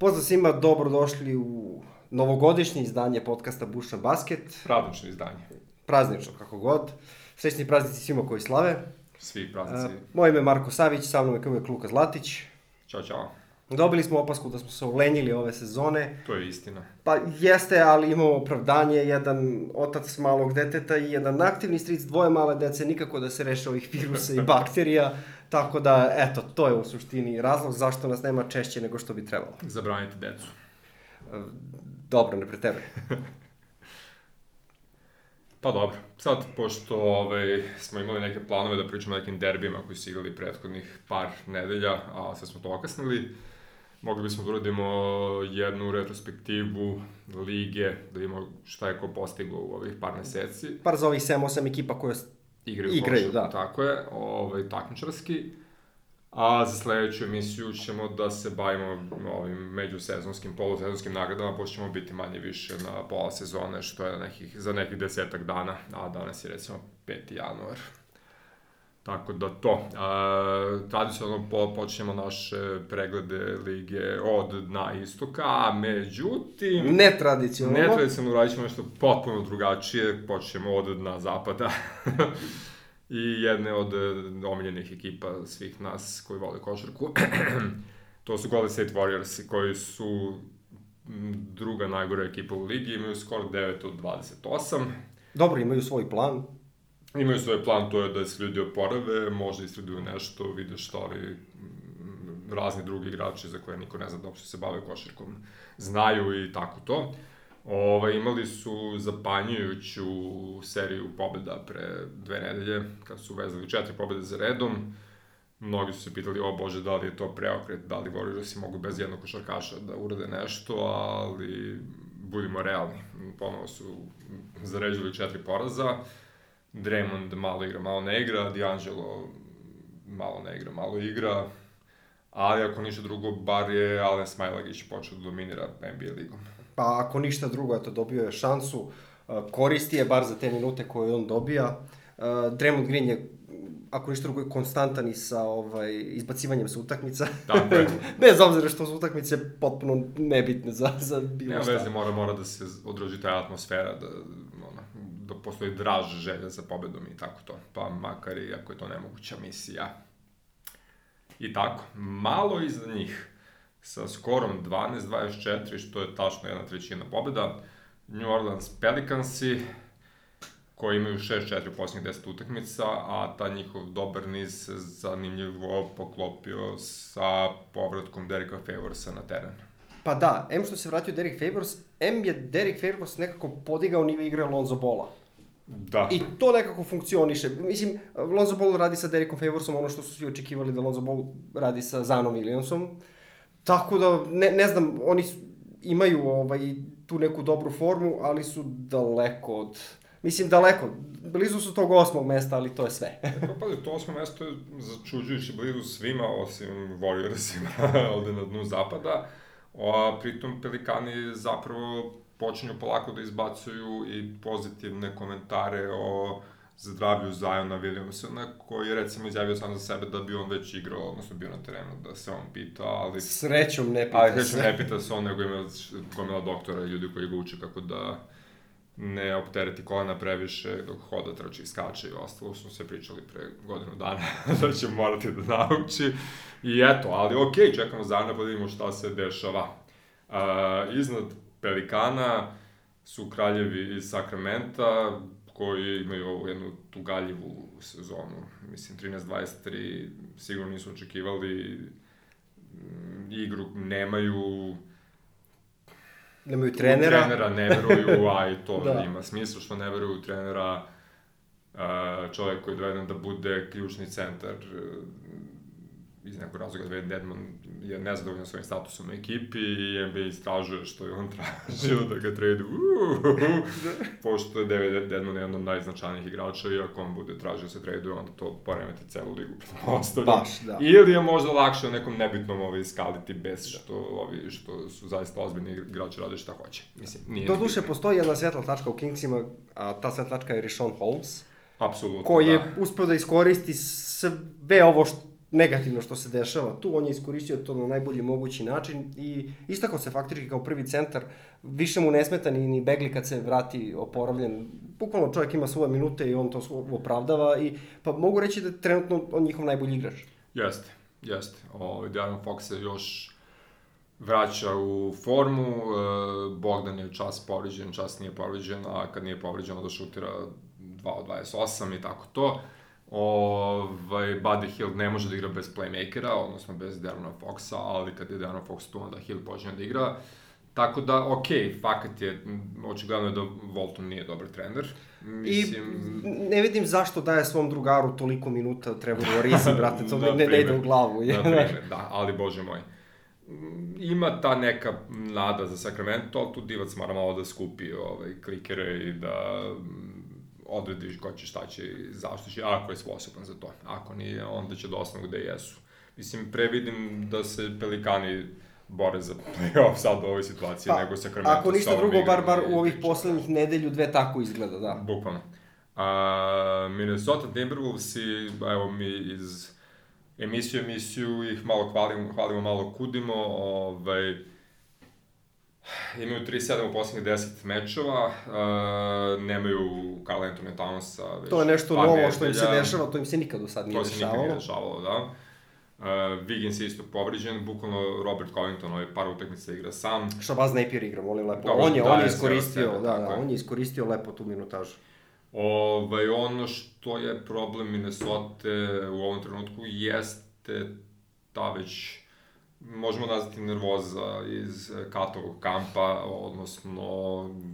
Pozdrav svima, dobrodošli u novogodišnje izdanje podcasta Bušna Basket. Praznično izdanje. Praznično, kako god. Srećni praznici svima koji slave. Svi praznici. Uh, moje ime je Marko Savić, sa mnom je kao uvijek Luka Zlatić. Ćao, čao. Dobili smo opasku da smo se ulenjili ove sezone. To je istina. Pa jeste, ali imamo opravdanje, jedan otac malog deteta i jedan aktivni stric, dvoje male dece, nikako da se reše ovih virusa i bakterija. Tako da, eto, to je u suštini razlog zašto nas nema češće nego što bi trebalo. Zabranite decu. Dobro, ne preteruj. pa dobro, sad, pošto ovaj, smo imali neke planove da pričamo o nekim derbima koji su igrali prethodnih par nedelja, a sad smo to okasnili, mogli bismo da uradimo jednu retrospektivu lige, da vidimo šta je ko postigao u ovih par meseci. Par za ovih 7-8 ekipa koje igraju, igraju košarku, da. Tako je, ovaj, takmičarski. A za sledeću emisiju ćemo da se bavimo ovim međusezonskim, polusezonskim nagradama, pošto ćemo biti manje više na pola sezone, što je nekih, za nekih desetak dana, a danas je recimo 5. januar. Tako da to. A, tradicionalno po, počnemo naše preglede lige od dna istoka, a međutim... Netradicionalno. Netradicionalno radit ćemo nešto potpuno drugačije, počnemo od dna zapada. I jedne od e, omiljenih ekipa svih nas koji vole košarku. to su Golden State Warriors koji su druga najgora ekipa u ligi, imaju skor 9 od 28. Dobro, imaju svoj plan. Imaju svoj plan, to je da se ljudi oporave, možda istraduju nešto, vide šta ovi razni drugi igrači za koje niko ne zna da uopšte se bave košarkom znaju i tako to. Ove, imali su zapanjujuću seriju pobeda pre dve nedelje, kad su vezali četiri pobede za redom. Mnogi su se pitali, o bože, da li je to preokret, da li Warriorsi mogu bez jednog košarkaša da urade nešto, ali budimo realni. Ponovo su zaređili četiri poraza. Draymond malo igra, malo ne igra, D'Angelo malo ne igra, malo igra, ali ako ništa drugo, bar je Alen Smajlagić počeo da dominira NBA ligom. Pa ako ništa drugo, eto, dobio je šansu, koristi je bar za te minute koje on dobija. Draymond Green je ako ništa drugo, konstantan i sa ovaj, izbacivanjem sa utakmica. Tako je. Bez obzira što su utakmice potpuno nebitne za, za bilo Nema šta. veze, mora, mora da se odroži ta atmosfera, da, da postoji draž želja za pobedom i tako to. Pa makar i ako je to nemoguća misija. I tako, malo iza njih, sa skorom 12-24, što je tačno jedna trećina pobeda, New Orleans Pelicansi, koji imaju 6-4 u posljednjih 10 utakmica, a ta njihov dobar niz se zanimljivo poklopio sa povratkom Dereka Favorsa na teren. Pa da, M što se vratio Derek Favors, M je Derek Favors nekako podigao nive igre Lonzo Bola. Da. I to nekako funkcioniše. Mislim, Lonzo Ball radi sa Derekom Favorsom ono što su svi očekivali da Lonzo Ball radi sa Zanom Williamsom. Tako da, ne, ne znam, oni imaju ovaj, tu neku dobru formu, ali su daleko od... Mislim, daleko. Blizu su tog osmog mesta, ali to je sve. Pa pazi, to osmo mesto je začuđujuće blizu svima, osim Warriorsima ovde na dnu zapada. A pritom Pelikani zapravo počinju polako da izbacuju i pozitivne komentare o zdravlju Zajona Williamsona, koji je recimo izjavio sam za sebe da bi on već igrao, odnosno bio na terenu, da se on pita, ali... Srećom ne pita ali, se. srećom ne pita se on, nego ima gomila doktora i ljudi koji ga uče kako da ne optereti kolena previše dok hoda, trči, skače i ostalo, smo se pričali pre godinu dana da će morati da nauči. I eto, ali okej, okay, čekamo Zajona pa da vidimo šta se dešava. Uh, iznad Pelikana su kraljevi iz Sakramenta, koji imaju ovu jednu tugaljivu sezonu. Mislim, 13-23 sigurno nisu očekivali igru, nemaju Nemaju trenera. trenera ne veruju, a i to da. ima smisla što ne veruju u trenera čovjek koji je doveden da bude ključni centar iz nekog razloga Dwayne Dedman je nezadovoljan svojim statusom u ekipi i NBA istražuje što je on tražio da ga trade pošto je David Dedman jedan od najznačajnijih igrača i ako on bude tražio da se traduje, onda to poremeti celu ligu pretpostavljam. Baš, da. Ili je možda lakše u nekom nebitnom ovaj, skaliti bez što, ovi, što su zaista ozbiljni igrači rade šta hoće. Mislim, nije Do duše, postoji jedna svetla tačka u Kingsima, a ta svetla tačka je Rishon Holmes. Apsolutno, Koji da. je uspeo da iskoristi sve ovo što negativno što se dešava tu, on je iskoristio to na najbolji mogući način i istakao se faktički kao prvi centar, više mu ne smeta ni, ni Begli kad se vrati oporavljen, bukvalno čovjek ima svoje minute i on to opravdava i pa mogu reći da je trenutno on njihov najbolji igrač. Jeste, jeste. Ovaj Darren Fox se još vraća u formu, e, Bogdan je čas povređen, čas nije povređen, a kad nije povređen onda šutira 2 od 28 i tako to. Ovaj, Buddy Hill ne može da igra bez playmakera, odnosno bez Darona Foxa, ali kad je Darren Fox tu, onda Hill počne da igra. Tako da, ok, fakat je, očigledno je da Volton nije dobar trener. Mislim... I ne vidim zašto daje svom drugaru toliko minuta Trevoru Arizi, brate, to ne, ne ide u glavu. na primer, da, ali bože moj. Ima ta neka nada za Sacramento, ali tu divac mora malo da skupi ovaj, klikere i da odrediš ko će šta će zašto će, ako je sposoban za to. Ako nije, onda će da ostanu gde jesu. Mislim, previdim da se Pelikani bore za playoff sad u ovoj situaciji, pa, nego Sacramento. Ako ništa drugo, bar, bar u ovih poslednjih nedelju dve tako izgleda, da. Bukvalno. A, Minnesota Timberwolves i, evo mi iz emisiju emisiju ih malo hvalimo, hvalimo malo kudimo, ovaj, imaju 3-7 u poslednjih 10 mečeva, uh, nemaju Carl Anthony Townsa To je nešto novo nedelja. što im se dešava, to im se nikad do sad nije dešavalo. To se nikad nije dešavalo, da. Uh, Wiggins je isto povređen, bukvalno Robert Covington ovaj par utakmica igra sam. Shabazz Napier igra, molim lepo. Dobro, on je, on je iskoristio, da, da, on je iskoristio lepo tu minutažu. Ovaj, ono što je problem Minnesota u ovom trenutku jeste ta već možemo nazvati nervoza iz Katovog kampa, odnosno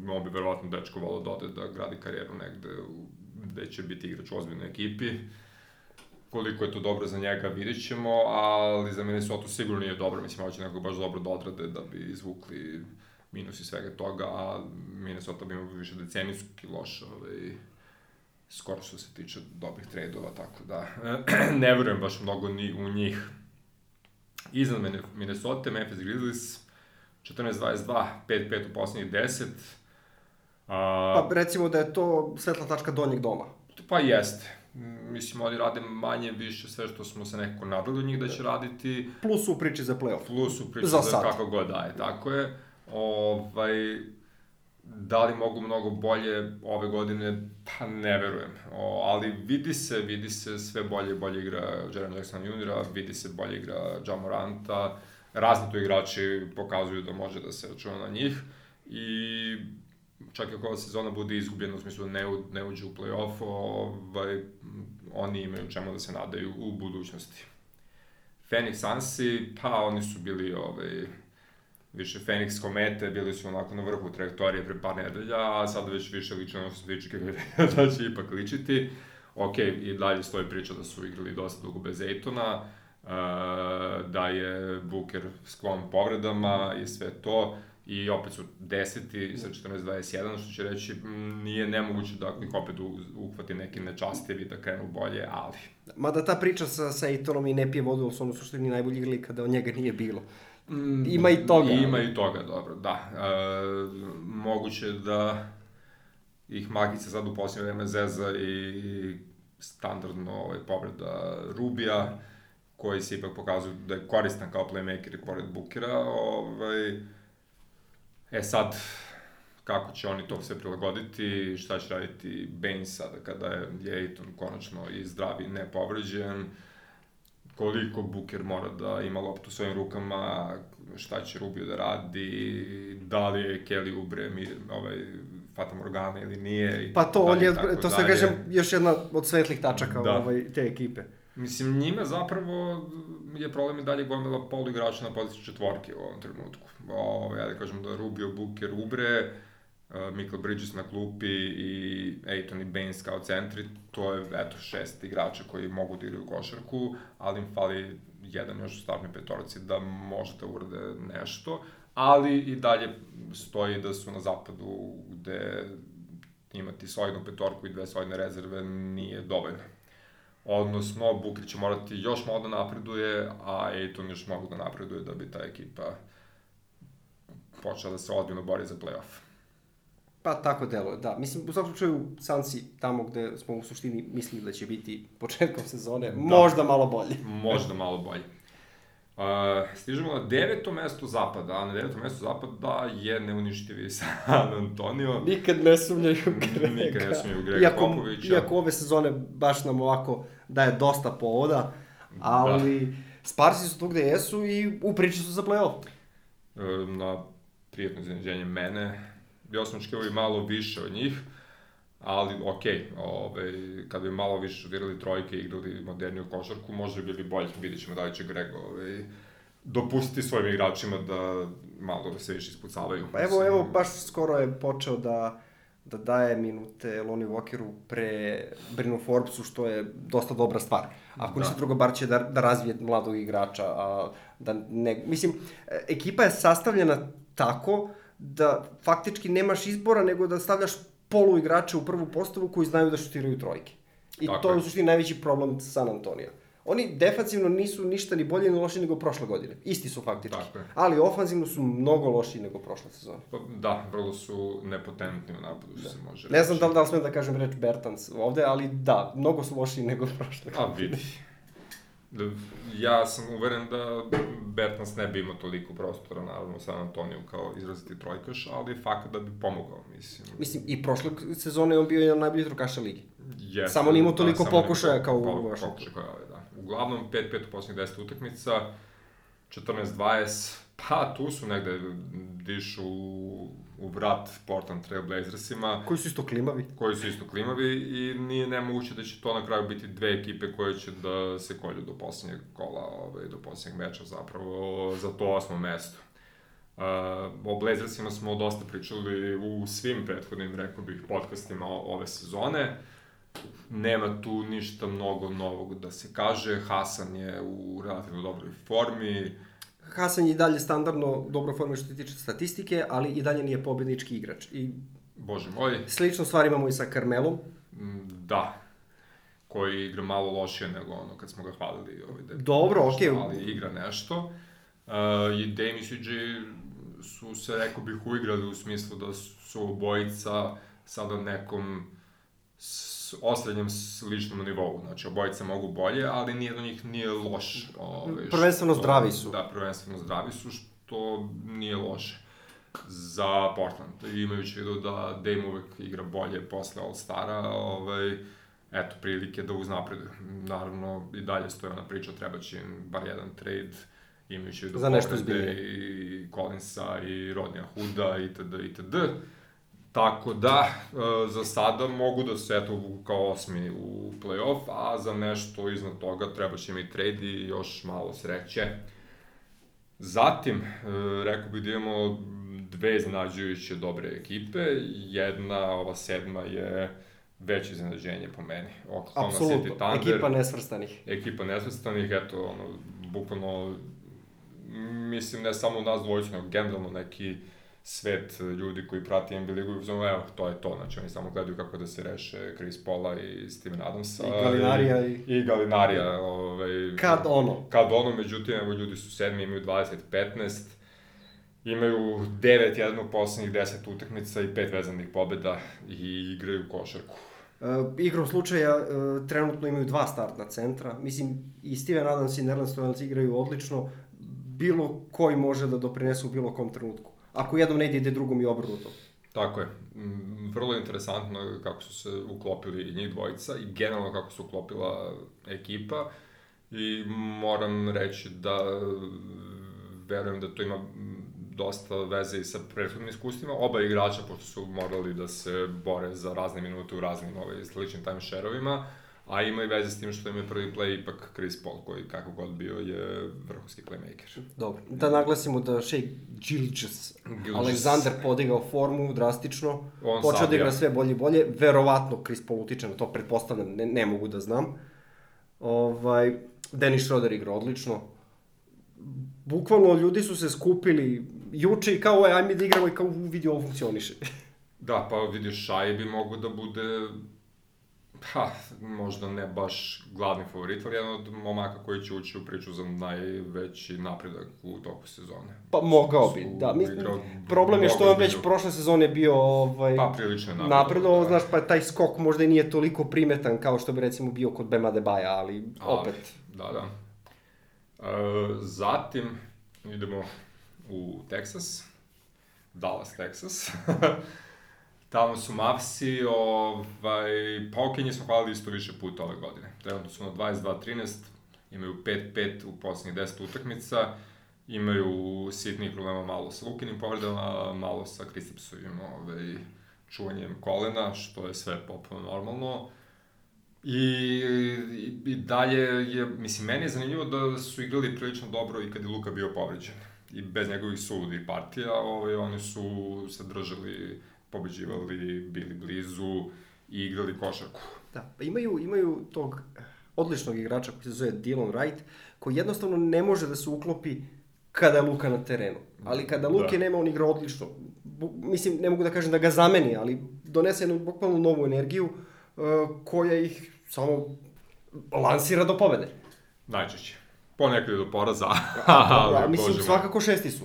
on bi verovatno dečko volao da ode da gradi karijeru negde gde će biti igrač u ozbiljnoj ekipi. Koliko je to dobro za njega, vidit ćemo, ali za Minnesota sigurno nije dobro, mislim, hoće nekako baš dobro da odrade da bi izvukli minus i svega toga, a Minnesota bi imao više decenijski loš, ovaj, skoro što se tiče dobrih tradova, tako da ne verujem baš mnogo ni u njih. Iznad Minnesota, Memphis Grizzlies, 14-22, 5-5 u poslednjih 10. A, pa recimo da je to svetla tačka donjeg doma. Pa jeste. Mislim, oni rade manje, više sve što smo se nekako nadali od njih da će raditi. Plus u priči za playoff. Plus u priči za, za kako god daje, tako je. Ovaj, da li mogu mnogo bolje ove godine, pa ne verujem. O, ali vidi se, vidi se sve bolje i bolje igra Jaren Jackson Jr., vidi se bolje igra Ja Moranta, razni tu igrači pokazuju da može da se računa na njih i čak i ako ova sezona bude izgubljena u smislu da ne, u, ne uđe u play-off, ovaj, oni imaju čemu da se nadaju u budućnosti. Phoenix Sunsi, pa oni su bili ovaj, više Phoenix komete, bili su onako na vrhu trajektorije pre par nedelja, a sad već više liče ono što se tiče da će ipak ličiti. Ok, i dalje stoji priča da su igrali dosta dugo bez Ejtona, uh, da je Booker sklon povredama i sve to, i opet su deseti sa 14-21, što će reći nije nemoguće da ih opet uhvati neki nečastivi da krenu bolje, ali... Mada ta priča sa, sa Ejtonom i ne pije vodu, u svom suštini najbolji igrali kada od njega nije bilo. Mm, ima i toga. Ima i toga, dobro, da. E, moguće da ih Magica sad u posljednje vreme zeza i standardno ovaj, povreda Rubija, koji se ipak pokazuju da je koristan kao playmaker i pored Bukera. Ovaj, e sad, kako će oni to sve prilagoditi, šta će raditi Baines sada kada je Ejton konačno i zdravi, nepovređen koliko Buker mora da ima loptu u svojim rukama, šta će Rubio da radi, da li je Kelly Ubre mi, ovaj, Fata Morgana ili nije. Pa to, on je, to se kažem, još jedna od svetlih tačaka da. ovaj, te ekipe. Mislim, njima zapravo je problem i dalje gomila polu igrača na poziciji četvorke u ovom trenutku. Ove, ovaj, ja da kažem da Rubio, Buker, Ubre, uh, Michael Bridges na klupi i Ejton i Baines kao centri, to je, eto, šest igrača koji mogu da igraju košarku, ali im fali jedan još u startnoj petorci da može da urade nešto, ali i dalje stoji da su na zapadu gde imati solidnu petorku i dve solidne rezerve nije dovoljno. Odnosno, Bukri će morati još malo da napreduje, a Ejton još mogu da napreduje da bi ta ekipa počela da se ozbiljno bori za playoff. Pa tako deluje, da. Mislim, u svakom slučaju, Sansi, tamo gde smo u suštini mislili da će biti početkom sezone, da. možda malo bolje. možda malo bolje. Uh, stižemo na deveto mesto zapada, a na devetom mestu zapada je neuništivi San Antonio. Nikad ne sumnjaju Grega. Nikad ne sumnjaju Grega iako, Popovića. Iako ove sezone baš nam ovako daje dosta povoda, ali da. Sparsi su tu gde jesu i u priči su za play-off. Uh, na prijetno iznenađenje mene, ja sam očekivao i malo više od njih, ali okej, okay, ovaj, kad bi malo više šutirali trojke i igrali moderniju košarku, možda bi bili bolji, vidit ćemo da li će Greg ovaj, dopustiti svojim igračima da malo da se više ispucavaju. Pa evo, evo, baš skoro je počeo da da daje minute Lonnie Walkeru pre Brinu Forbesu, što je dosta dobra stvar. Ako da. ništa drugo, bar će da, da razvije mladog igrača. A, da ne, mislim, ekipa je sastavljena tako da faktički nemaš izbora, nego da stavljaš polu igrače u prvu postavu koji znaju da šutiraju trojke. I Tako to je u suštini najveći problem San Antonija. Oni defanzivno nisu ništa ni bolje ni lošiji nego prošle godine. Isti su faktički. Tako je. Ali ofanzivno su mnogo lošiji nego prošle sezone. Pa, da, vrlo su nepotentni u napadu, da. se može reći. Ne znam da li, da li smem da kažem reč Bertans ovde, ali da, mnogo su lošiji nego prošle godine. A vidi. Ja sam uveren da Bertans ne bi imao toliko prostora, naravno, u San Antoniju kao izraziti trojkaš, ali fakat da bi pomogao, mislim. Mislim, i prošle sezone on bio jedan najbolji trojkaša ligi. Yes, samo nije imao da, toliko da, pokušaja kao u Washingtonu. Pokušaja kao da. Uglavnom, 5-5 u posljednjih 10 utakmica, 14-20, pa tu su negde dišu u vrat Portland Trail Blazersima. Koji su isto klimavi. Koji su isto klimavi i nije nemoguće da će to na kraju biti dve ekipe koje će da se kolju do poslednjeg kola, ovaj, do poslednjeg meča zapravo za to osmo mesto. Uh, o Blazersima smo dosta pričali u svim prethodnim, rekao bih, podcastima ove sezone. Nema tu ništa mnogo novog da se kaže. Hasan je u relativno dobroj formi. Hasan je i dalje standardno dobro forme što se tiče statistike, ali i dalje nije pobednički igrač. I Bože moj. Slično stvar imamo i sa Carmelom. Mm, da. Koji igra malo lošije nego ono kad smo ga hvalili. Ovaj, da dobro, okej. Okay. Ali igra nešto. Uh, I Dame i su se, rekao bih, uigrali u smislu da su obojica sada nekom osrednjem sličnom nivou. Znači, obojice mogu bolje, ali nijedno njih nije loš. Ove, ovaj, prvenstveno što, zdravi su. Da, prvenstveno zdravi su, što nije loše za Portland. Imajući vidu da Dame uvek igra bolje posle All-Stara, ovaj, eto, prilike da uznapreduju. Naravno, i dalje stoje ona priča, treba će im bar jedan trade, imajući vidu za nešto i Collinsa i Rodnija Huda itd. itd. Tako da, e, za sada mogu da se eto kao osmi u play-off, a za nešto iznad toga treba će mi trade i još malo sreće. Zatim, e, rekao bih da imamo dve iznenađujuće dobre ekipe. Jedna, ova sedma je veće iznenađenje po meni. Oklahoma City Thunder. ekipa nesvrstanih. Ekipa nesvrstanih, eto, ono, bukvalno, mislim, ne samo nas dvojicu, nego generalno neki svet ljudi koji prati NBA ligu i uzmano, evo, to je to, znači oni samo gledaju kako da se reše Chris Paula i Steven Adamsa. I Galinarija. I, i Galinarija, ovaj, kad ono. Kad ono, međutim, evo, ljudi su sedmi, imaju 20-15, imaju 9 jedan u poslednjih 10 utakmica i 5 vezanih pobeda i igraju košarku. Uh, igrom slučaja, uh, trenutno imaju dva startna centra. Mislim, i Steven Adams i Nerland Stojanac igraju odlično. Bilo koji može da doprinese u bilo kom trenutku ako jednom ne ide, ide drugom i obrnuto. Tako je. Mm, vrlo interesantno kako su se uklopili njih dvojica i generalno kako se uklopila ekipa i moram reći da verujem da to ima dosta veze i sa prethodnim iskustvima. Oba igrača, pošto su morali da se bore za razne minute u raznim ovaj, sličnim timeshare-ovima, a ima i veze s tim što im je prvi play ipak Chris Paul, koji kako god bio je vrhunski playmaker. Dobro, da naglasimo da Shea Gilgis, Alexander podigao formu drastično, On počeo da igra sve bolje i bolje, verovatno Chris Paul utiče na to, pretpostavljam, ne, ne mogu da znam. Ovaj, Dennis Schroeder igra odlično, bukvalno ljudi su se skupili juče i kao, ajme da igramo i kao vidi ovo funkcioniše. da, pa vidiš, Shai bi mogo da bude Pa, možda ne baš glavni favorit, ali jedan od momaka koji će ući u priču za najveći napredak u toku sezone. Pa mogao bi, da. Mi, problem je što on već prošle sezone bio ovaj, pa, prilično napredo, napredovao, da. znaš, pa taj skok možda i nije toliko primetan kao što bi recimo bio kod Bema Debaja, ali opet. Da, da. E, zatim idemo u Texas, Dallas, Texas. Tamo su Mavsi, ovaj, pa ok, njih smo hvalili isto više puta ove godine. Trenutno su na 22-13, imaju 5-5 u poslednjih 10 utakmica, imaju sitnih problema malo sa Lukinim povredama, malo sa Kristipsovim ovaj, čuvanjem kolena, što je sve popuno normalno. I, i, I dalje je, mislim, meni je zanimljivo da su igrali prilično dobro i kad je Luka bio povređen. I bez njegovih suludih partija, ovaj, oni su se držali pobeđivali, bili blizu i igrali košarku. Da, pa imaju, imaju tog odličnog igrača koji se zove Dylan Wright, koji jednostavno ne može da se uklopi kada je Luka na terenu. Ali kada Luke da. nema, on igra odlično. Bu, mislim, ne mogu da kažem da ga zameni, ali donese jednu bukvalno novu energiju uh, koja ih samo lansira do pobede. Najčešće. Ponekad do poraza. da, mislim, svakako šesti su.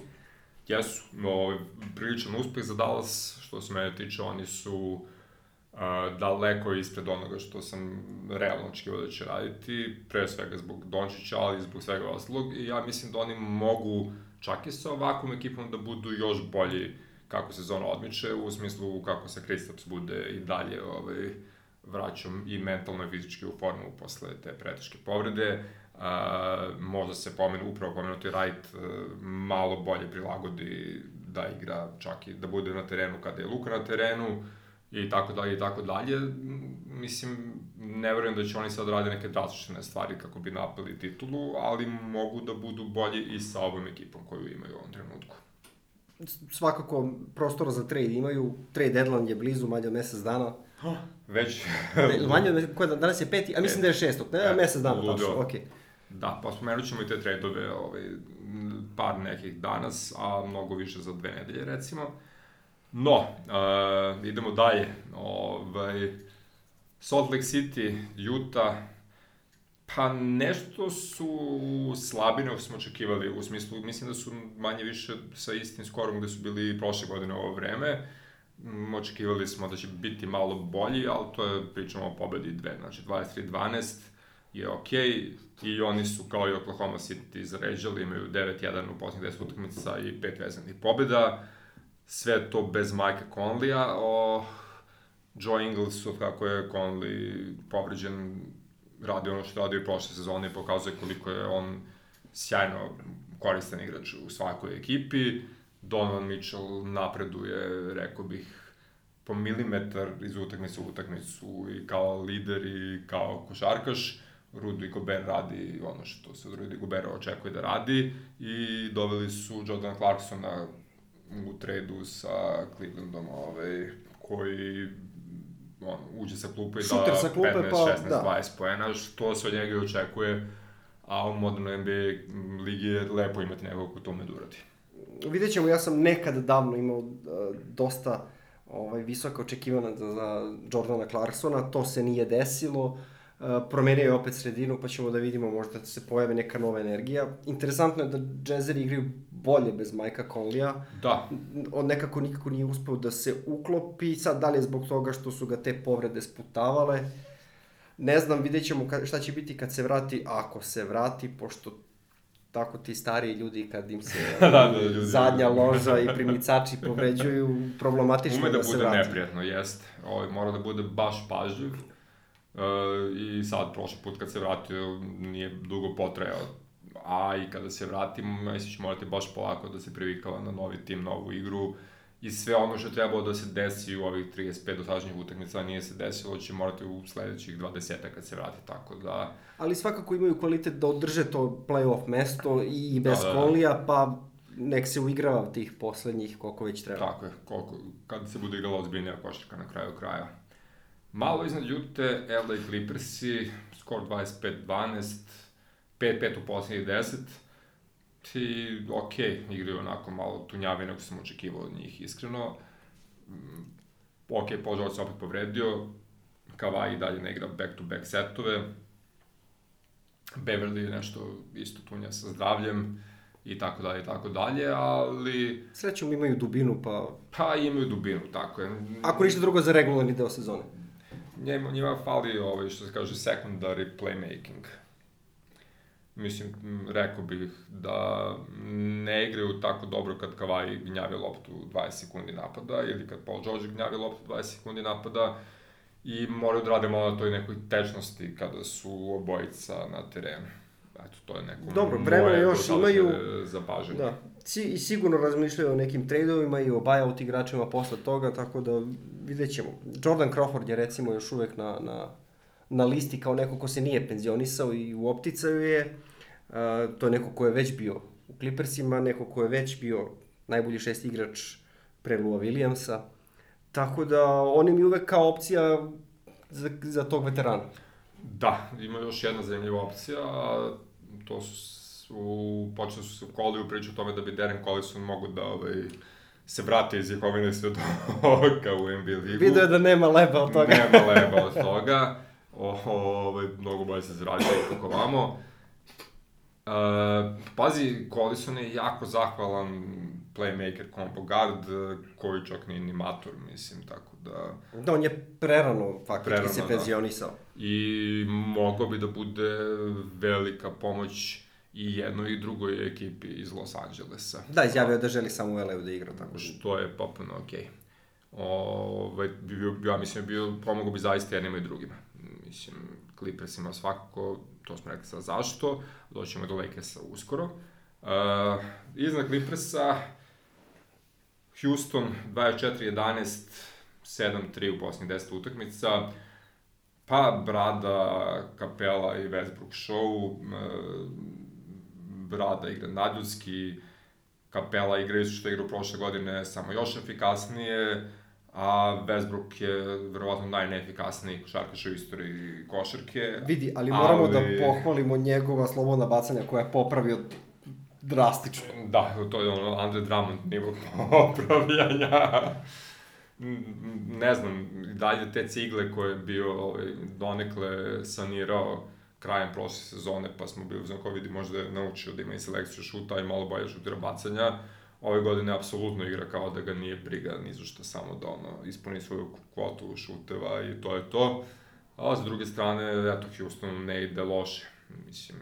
Jesu, no, ovaj, priličan uspeh za Dallas, što se mene tiče, oni su uh, daleko ispred onoga što sam realno očekivao da će raditi, pre svega zbog Dončića, ali i zbog svega ostalog, i ja mislim da oni mogu čak i sa ovakvom ekipom da budu još bolji kako sezona odmiče, u smislu kako se Kristaps bude i dalje ovaj, vraćam i mentalno i fizički u formu posle te preteške povrede. Uh, možda se pomenu, upravo pomenuti Wright uh, malo bolje prilagodi da igra čak i da bude na terenu kada je Luka na terenu i tako dalje i tako dalje. Mislim, ne verujem da će oni sad radi neke drastične stvari kako bi napali titulu, ali mogu da budu bolji i sa ovom ekipom koju imaju u ovom trenutku. Svakako prostora za trade imaju, trade deadline je blizu, manje od mesec dana. Već... manje od mesec, danas je peti, a mislim da je šestog, ne, e, mesec dana, tačno, okej. Okay. Da, pa spomenut ćemo i te trade-ove, ovaj, par nekih danas, a mnogo više za dve nedelje, recimo. No, uh, idemo dalje. Ovaj, Salt Lake City, Utah, pa nešto su slabine smo očekivali, u smislu, mislim da su manje više sa istim skorom gde su bili prošle godine ovo vreme. Očekivali smo da će biti malo bolji, ali to je, pričamo o pobedi dve, znači 23-12 je okej okay, i oni su kao i Oklahoma City zaređali, imaju 9-1 u posljednjih 10 utakmica i 5 vezanih pobjeda. Sve to bez Mike Conleya. O, Joe Ingles, od kako je Conley povređen, radi ono što radi u prošle sezone i pokazuje koliko je on sjajno koristan igrač u svakoj ekipi. Donovan Mitchell napreduje, rekao bih, po milimetar iz utakmice u utakmicu i kao lider i kao košarkaš Rudy Gobert radi ono što se od Rudy Gobert očekuje da radi i doveli su Jordan Clarksona u tradu sa Clevelandom, ovaj, koji on, uđe sa klupe i da sa klupe, 15, pa, 16, da. 20 poena, što se od njega očekuje, a u modernoj NBA ligi je lepo imati nekog ko tome da uradi. Vidjet ćemo, ja sam nekad davno imao uh, dosta ovaj, visoka očekivana za Jordana Clarksona, to se nije desilo. Promenio je opet sredinu, pa ćemo da vidimo možda da se pojave neka nova energija. Interesantno je da Jazzeri igraju bolje bez Majka Conleya. Da. On nekako nikako nije uspeo da se uklopi, sad da li je zbog toga što su ga te povrede sputavale. Ne znam, vidjet ćemo šta će biti kad se vrati, ako se vrati, pošto tako ti stariji ljudi kad im se da, da, ljudi. zadnja loža i primicači povređuju, problematično Ume da, da se vrati. Ume da bude neprijatno, jest. Ovo, ovaj, mora da bude baš pažljiv. Uh, I sad, prošli put kad se vratio, nije dugo potrajao. A i kada se vratim, mislim će morati baš polako da se privikava na novi tim, novu igru. I sve ono što je trebalo da se desi u ovih 35 dosadašnjih utakmica nije se desilo, će morati u sledećih 20 kad se vrati, tako da... Ali svakako imaju kvalitet da održe to playoff mesto i bez da, da, da. kolija, pa nek se uigrava tih poslednjih koliko već treba. Tako je, koliko, kad se bude igrala ozbiljnija košarka na kraju kraja. Malo iznad Jute, LA Clippersi, skor 25-12, 5-5 u poslednjih 10. I, ok, igraju onako malo tunjavi nego sam očekivao od njih, iskreno. Mm, ok, Paul George se opet povredio, Kawhi dalje ne igra back-to-back setove. Beverly je nešto isto tunja sa zdravljem i tako dalje i tako dalje, ali... Srećom imaju dubinu, pa... Pa imaju dubinu, tako je. Ako ništa drugo za regularni deo sezone. Njima, njima fali ovaj, što se kaže, secondary playmaking. Mislim, rekao bih da ne igraju tako dobro kad Kavaj gnjavi loptu 20 sekundi napada ili kad Paul George gnjavi loptu 20 sekundi napada i moraju da rade malo na toj nekoj tečnosti kada su obojica na terenu. Eto, to je neko Dobro, vremena još imaju... Zapažanje. Da. I sigurno razmišljaju o nekim tradeovima i o buyout igračima posle toga, tako da vidjet ćemo. Jordan Crawford je recimo još uvek na, na, na listi kao neko ko se nije penzionisao i u opticaju je. Uh, to je neko ko je već bio u Clippersima, neko ko je već bio najbolji šest igrač pre Lua Williamsa. Tako da oni mi uvek kao opcija za, za tog veterana. Da, ima još jedna zanimljiva opcija, a to su, počeli su se u koliju priču o tome da bi Darren Collison mogu da ovaj, se vrati iz Jehovine svedoka u NBA ligu. Video je da nema leba od toga. nema leba od toga. O, ovaj, mnogo bolje se zarađuje kako vamo. Uh, pazi, Collison je jako zahvalan playmaker, combo guard, koji čak nije ni mator, mislim, tako da... Da, on je prerano faktički prerano, se da. penzionisao. Da. I moglo bi da bude velika pomoć i jednoj i drugoj ekipi iz Los Angelesa. Da, izjavio da želi samo u LA da igra, tako Što je popuno okej. Okay. Ovaj, bi bio, ja mislim, bio, pomogao bi zaista jednima i drugima. Mislim, Clippersima svakako, to smo rekli sad zašto, doćemo do Lakersa uskoro. Uh, iznad Clippersa, Houston 24-11, 7-3 u posljednjih 10 utakmica, pa Brada, Kapela i Westbrook show, Brada igra nadljudski, Kapela igra isto što igra u prošle godine, samo još efikasnije, a Westbrook je verovatno najneefikasniji košarkaš u istoriji košarke. Vidi, ali moramo da ali... da pohvalimo njegova slobodna bacanja koja je popravio drastično. Da, to je ono Andre Drummond nivo popravljanja. Ne znam, dalje te cigle koje je bio ovaj, donekle sanirao krajem prošle sezone, pa smo bili uzem ko vidi možda je naučio da ima i selekciju šuta i malo bolje šutira bacanja. Ove godine apsolutno igra kao da ga nije briga ni za što, samo da ono, ispuni svoju kvotu šuteva i to je to. A s druge strane, eto, Houston ne ide loše. Mislim,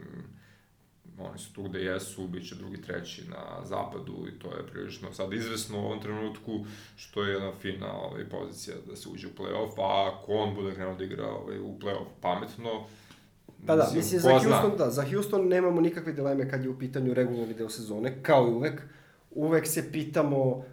oni su tu gde jesu, bit će drugi, treći na zapadu i to je prilično sad izvesno u ovom trenutku, što je jedna fina ovaj, pozicija da se uđe u play-off, a ako on bude krenuo da igra ovaj, u play-off pametno, Pa da, mislim, za Houston, da, za Houston nemamo nikakve dileme kad je u pitanju regularni deo sezone, kao i uvek. Uvek se pitamo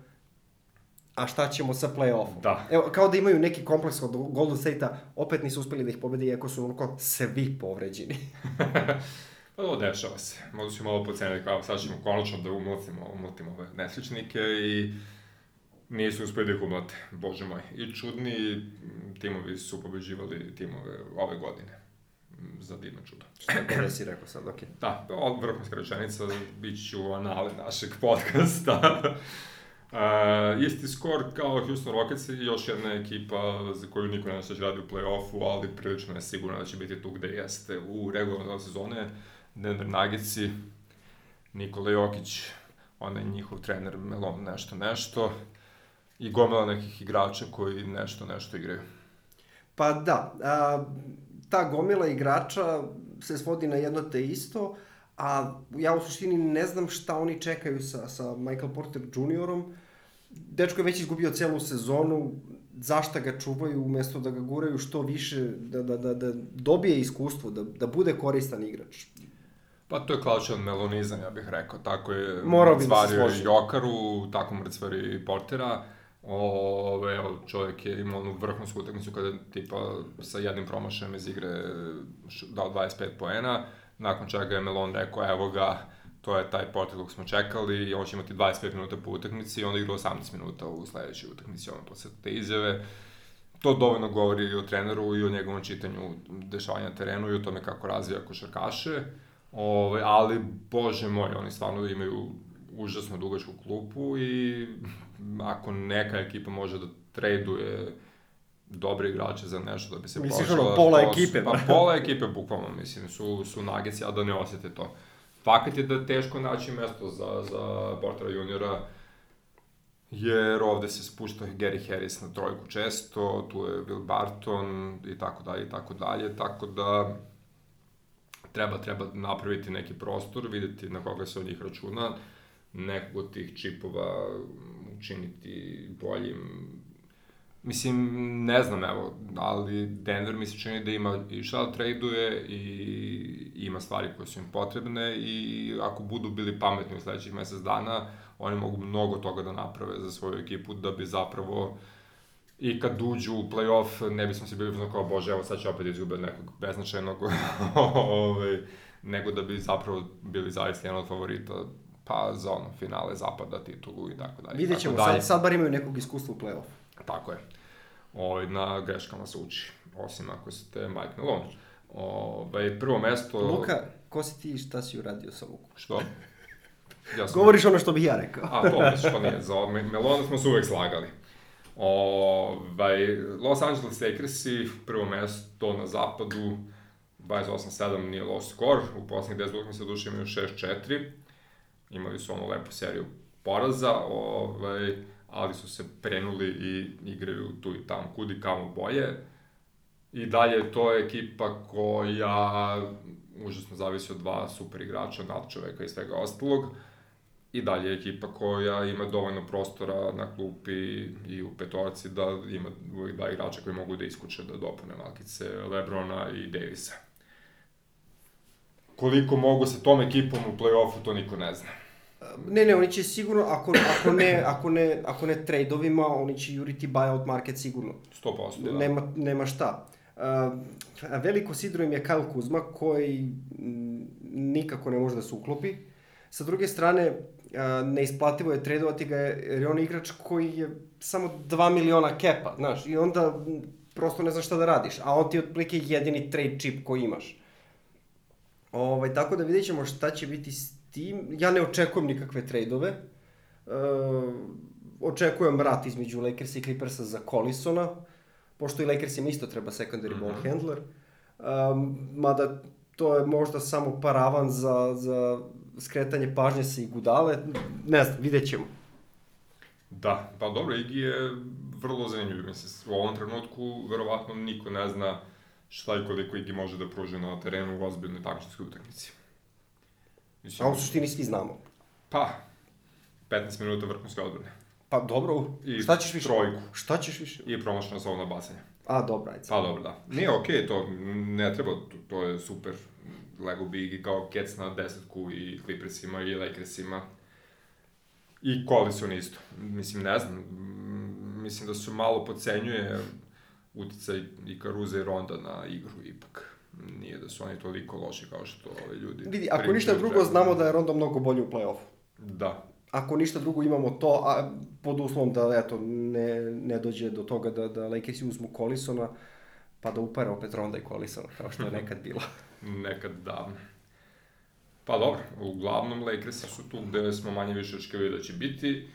a šta ćemo sa play-offom? Da. Evo, kao da imaju neki kompleks od Golden State-a, opet nisu uspeli da ih pobede, iako su onako svi povređeni. Pa ovo dešava se. Možda ćemo malo poceniti kao sad ćemo konačno da umlotimo, umlotimo ove nesličnike i nisu uspeli da ih umlate, bože moj. I čudni timovi su pobeđivali timove ove godine. Za divno čudo. Što da si rekao sad, okej. Okay. Da, vrhunska rečenica, bit ću u anale našeg podcasta. Uh, isti skor kao Houston Rockets i još jedna ekipa za koju niko ne će radi u play-offu, ali prilično je sigurno da će biti tu gde jeste u regularnoj sezone. Denver Nuggetsi, Nikola Jokić, onaj njihov trener Melon nešto nešto i gomela nekih igrača koji nešto nešto igraju. Pa da, a, ta gomila igrača se svodi na jedno te isto, a ja u suštini ne znam šta oni čekaju sa, sa Michael Porter juniorom. Dečko je već izgubio celu sezonu, zašta ga čuvaju umesto da ga guraju što više, da, da, da, da dobije iskustvo, da, da bude koristan igrač. Pa to je klasičan melonizam, ja bih rekao. Tako je Morao mrcvario da Jokaru, tako mrcvari i Portera. Ove, čovjek je imao onu vrhunsku utakmicu kada tipa sa jednim promašajem iz igre dao 25 poena, nakon čega je Melon rekao, evo ga, to je taj Porter kog smo čekali i on će imati 25 minuta po utakmici i onda igra 18 minuta u sledećoj utakmici, ono posle te izjave. To dovoljno govori i o treneru i o njegovom čitanju dešavanja na terenu i o tome kako razvija košarkaše. Ove, ovaj, ali, bože moj, oni stvarno imaju užasno dugačku klupu i ako neka ekipa može da traduje dobre igrače za nešto da bi se Misliš prošla. ono, pola to ekipe, Pa da. pola ekipe, bukvalno, mislim, su, su Nuggets, a da ne osjete to. Fakat je da je teško naći mesto za, za Portera juniora, jer ovde se spušta Gary Harris na trojku često, tu je Will Barton i tako dalje i tako dalje, tako da treba, treba napraviti neki prostor, videti na koga se od njih računa, nekog od tih čipova učiniti boljim. Mislim, ne znam, evo, ali Denver mi se čini da ima i šta da traduje i ima stvari koje su im potrebne i ako budu bili pametni u sledećih mesec dana, oni mogu mnogo toga da naprave za svoju ekipu da bi zapravo i kad uđu u play-off ne bismo se bili uzmano kao, bože, evo sad će opet izgube od nekog beznačajnog, ovaj, nego da bi zapravo bili zaista jedan od favorita pa za ono, finale zapada, titulu i tako dalje. Vidjet ćemo, sad, sad bar imaju nekog iskustva u play-off. Tako je. Ovaj, na greškama se uči, osim ako ste Mike Malone. Ovaj, prvo mesto... Luka, ko si ti i šta si uradio sa Lukom? Što? Ja sam... Govoriš ono što bih ja rekao. A, to pa nije. Za Me- Melona smo se uvek slagali. Ovaj, Los Angeles Lakersi, prvo mesto na zapadu, 28-7 nije loš skor, u poslednjih 10 utakmica duše imaju 6-4, imali su onu lepu seriju poraza, ovaj, ali su se prenuli i igraju tu i tamo kudi kamo bolje. I dalje to je ekipa koja užasno zavisi od dva super igrača, nad čoveka i svega ostalog. I dalje je ekipa koja ima dovoljno prostora na klupi i u petorci da ima uvijek dva igrača koji mogu da iskuče da dopune malkice Lebrona i Davisa. Koliko mogu sa tom ekipom u play-offu, to niko ne zna. Ne, ne, oni će sigurno, ako, ako, ne, ako, ne, ako ne trade-ovima, oni će juriti buyout market sigurno. 100%, da. Nema, nema šta. Uh, veliko sidro im je Kyle Kuzma koji mm, nikako ne može da se uklopi. Sa druge strane, neisplativo je tradovati ga jer je on igrač koji je samo 2 miliona kepa, znaš, i onda prosto ne znaš šta da radiš, a on ti je otprilike jedini trade chip koji imaš. Ovaj, tako da vidjet ćemo šta će biti s tim. Ja ne očekujem nikakve trade-ove. Uh, očekujem rat između Lakersa i Clippersa za Collisona, pošto i Lakersima isto treba secondary mm -hmm. ball handler. Um, mada to je možda samo paravan za, za skretanje pažnje sa Igudale. Ne znam, vidjet ćemo. Da, pa dobro, Igi je vrlo zanimljiv. Mislim, u ovom trenutku verovatno niko ne zna šta i koliko Igi može da pruži na terenu u ozbiljnoj takmičarskoj utakmici. Mislim, A u suštini svi znamo. Pa, 15 minuta vrhunske odbrane. Pa dobro, I šta ćeš više? trojku. Šta ćeš više? I promašena slobodna bacanja. A, dobro, ajde. Pa dobro, da. Nije okej, okay, to ne treba, to, to je super. Lego bi kao kec na desetku i Clippersima i Lakersima. I Collison isto. Mislim, ne znam, mm, mislim da se malo pocenjuje uticaj i Karuza i Ronda na igru ipak. Nije da su oni toliko loši kao što ovi ljudi. Vidi, ako ništa drugo, trenutno. znamo da je Rondo mnogo bolji u play-offu. Da, Ako ništa drugo imamo to, a pod uslovom da eto, ne, ne dođe do toga da, da Lakersi uzmu Collisona, pa da upare opet Ronda i Collisona, kao što je nekad bilo. nekad davno. Pa dobro, uglavnom Lakersi su tu gde smo manje više očekivali da će biti.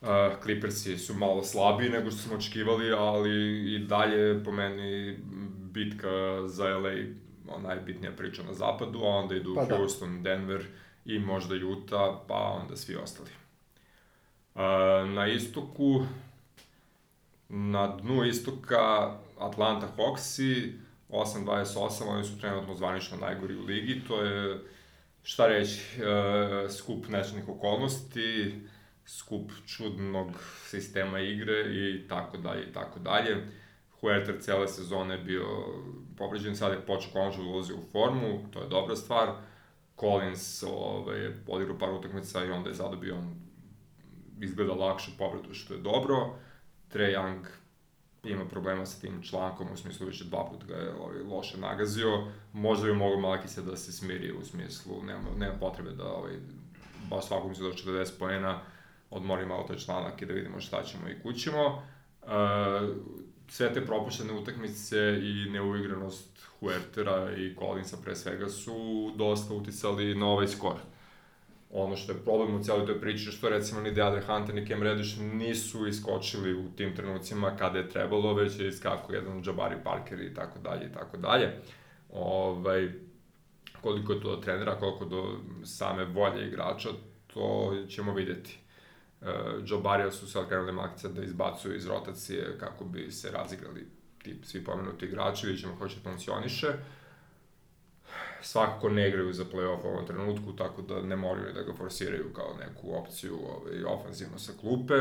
Uh, Clippersi su malo slabiji nego što smo očekivali, ali i dalje po meni bitka za LA najbitnija priča na zapadu, a onda idu Pa da. Houston, Denver i možda Utah, pa onda svi ostali. Uh, na istoku, na dnu istoka Atlanta Hawksi, 8-28, oni su trenutno zvanično najgori u ligi, to je, šta reći, e, skup nečnih okolnosti, skup čudnog sistema igre i tako dalje i tako dalje. Huerter cele sezone bio povređen, sad je počeo konačno da ulazi u formu, to je dobra stvar. Collins ovaj, odigrao par utakmica i onda je zadobio on izgleda lakšu povredu, što je dobro. Trae Young ima problema sa tim člankom, u smislu više dva puta ga je ovaj, loše nagazio. Možda bi mogao Malakisa da se smiri u smislu, nema, nema potrebe da ovaj, baš svakom se do 40 poena odmori malo taj članak i da vidimo šta ćemo i kućemo. E, sve te propuštene utakmice i neuigranost Huertera i Collinsa pre svega su dosta uticali na ovaj skor. Ono što je problem u cijeloj toj priči, što recimo ni Deandre Hunter ni Cam Reddish nisu iskočili u tim trenucima kada je trebalo, već je iskako jedan Jabari Parker i tako dalje i tako dalje. Ovaj, koliko je to do trenera, koliko do same volje igrača, to ćemo videti. Uh, Joe su sad krenuli makce da izbacuju iz rotacije kako bi se razigrali ti svi pomenuti igrači, vidjet ćemo kako će funkcioniše. Svakako ne igraju za play-off u ovom trenutku, tako da ne moraju da ga forsiraju kao neku opciju ovaj, ofanzivno sa klupe.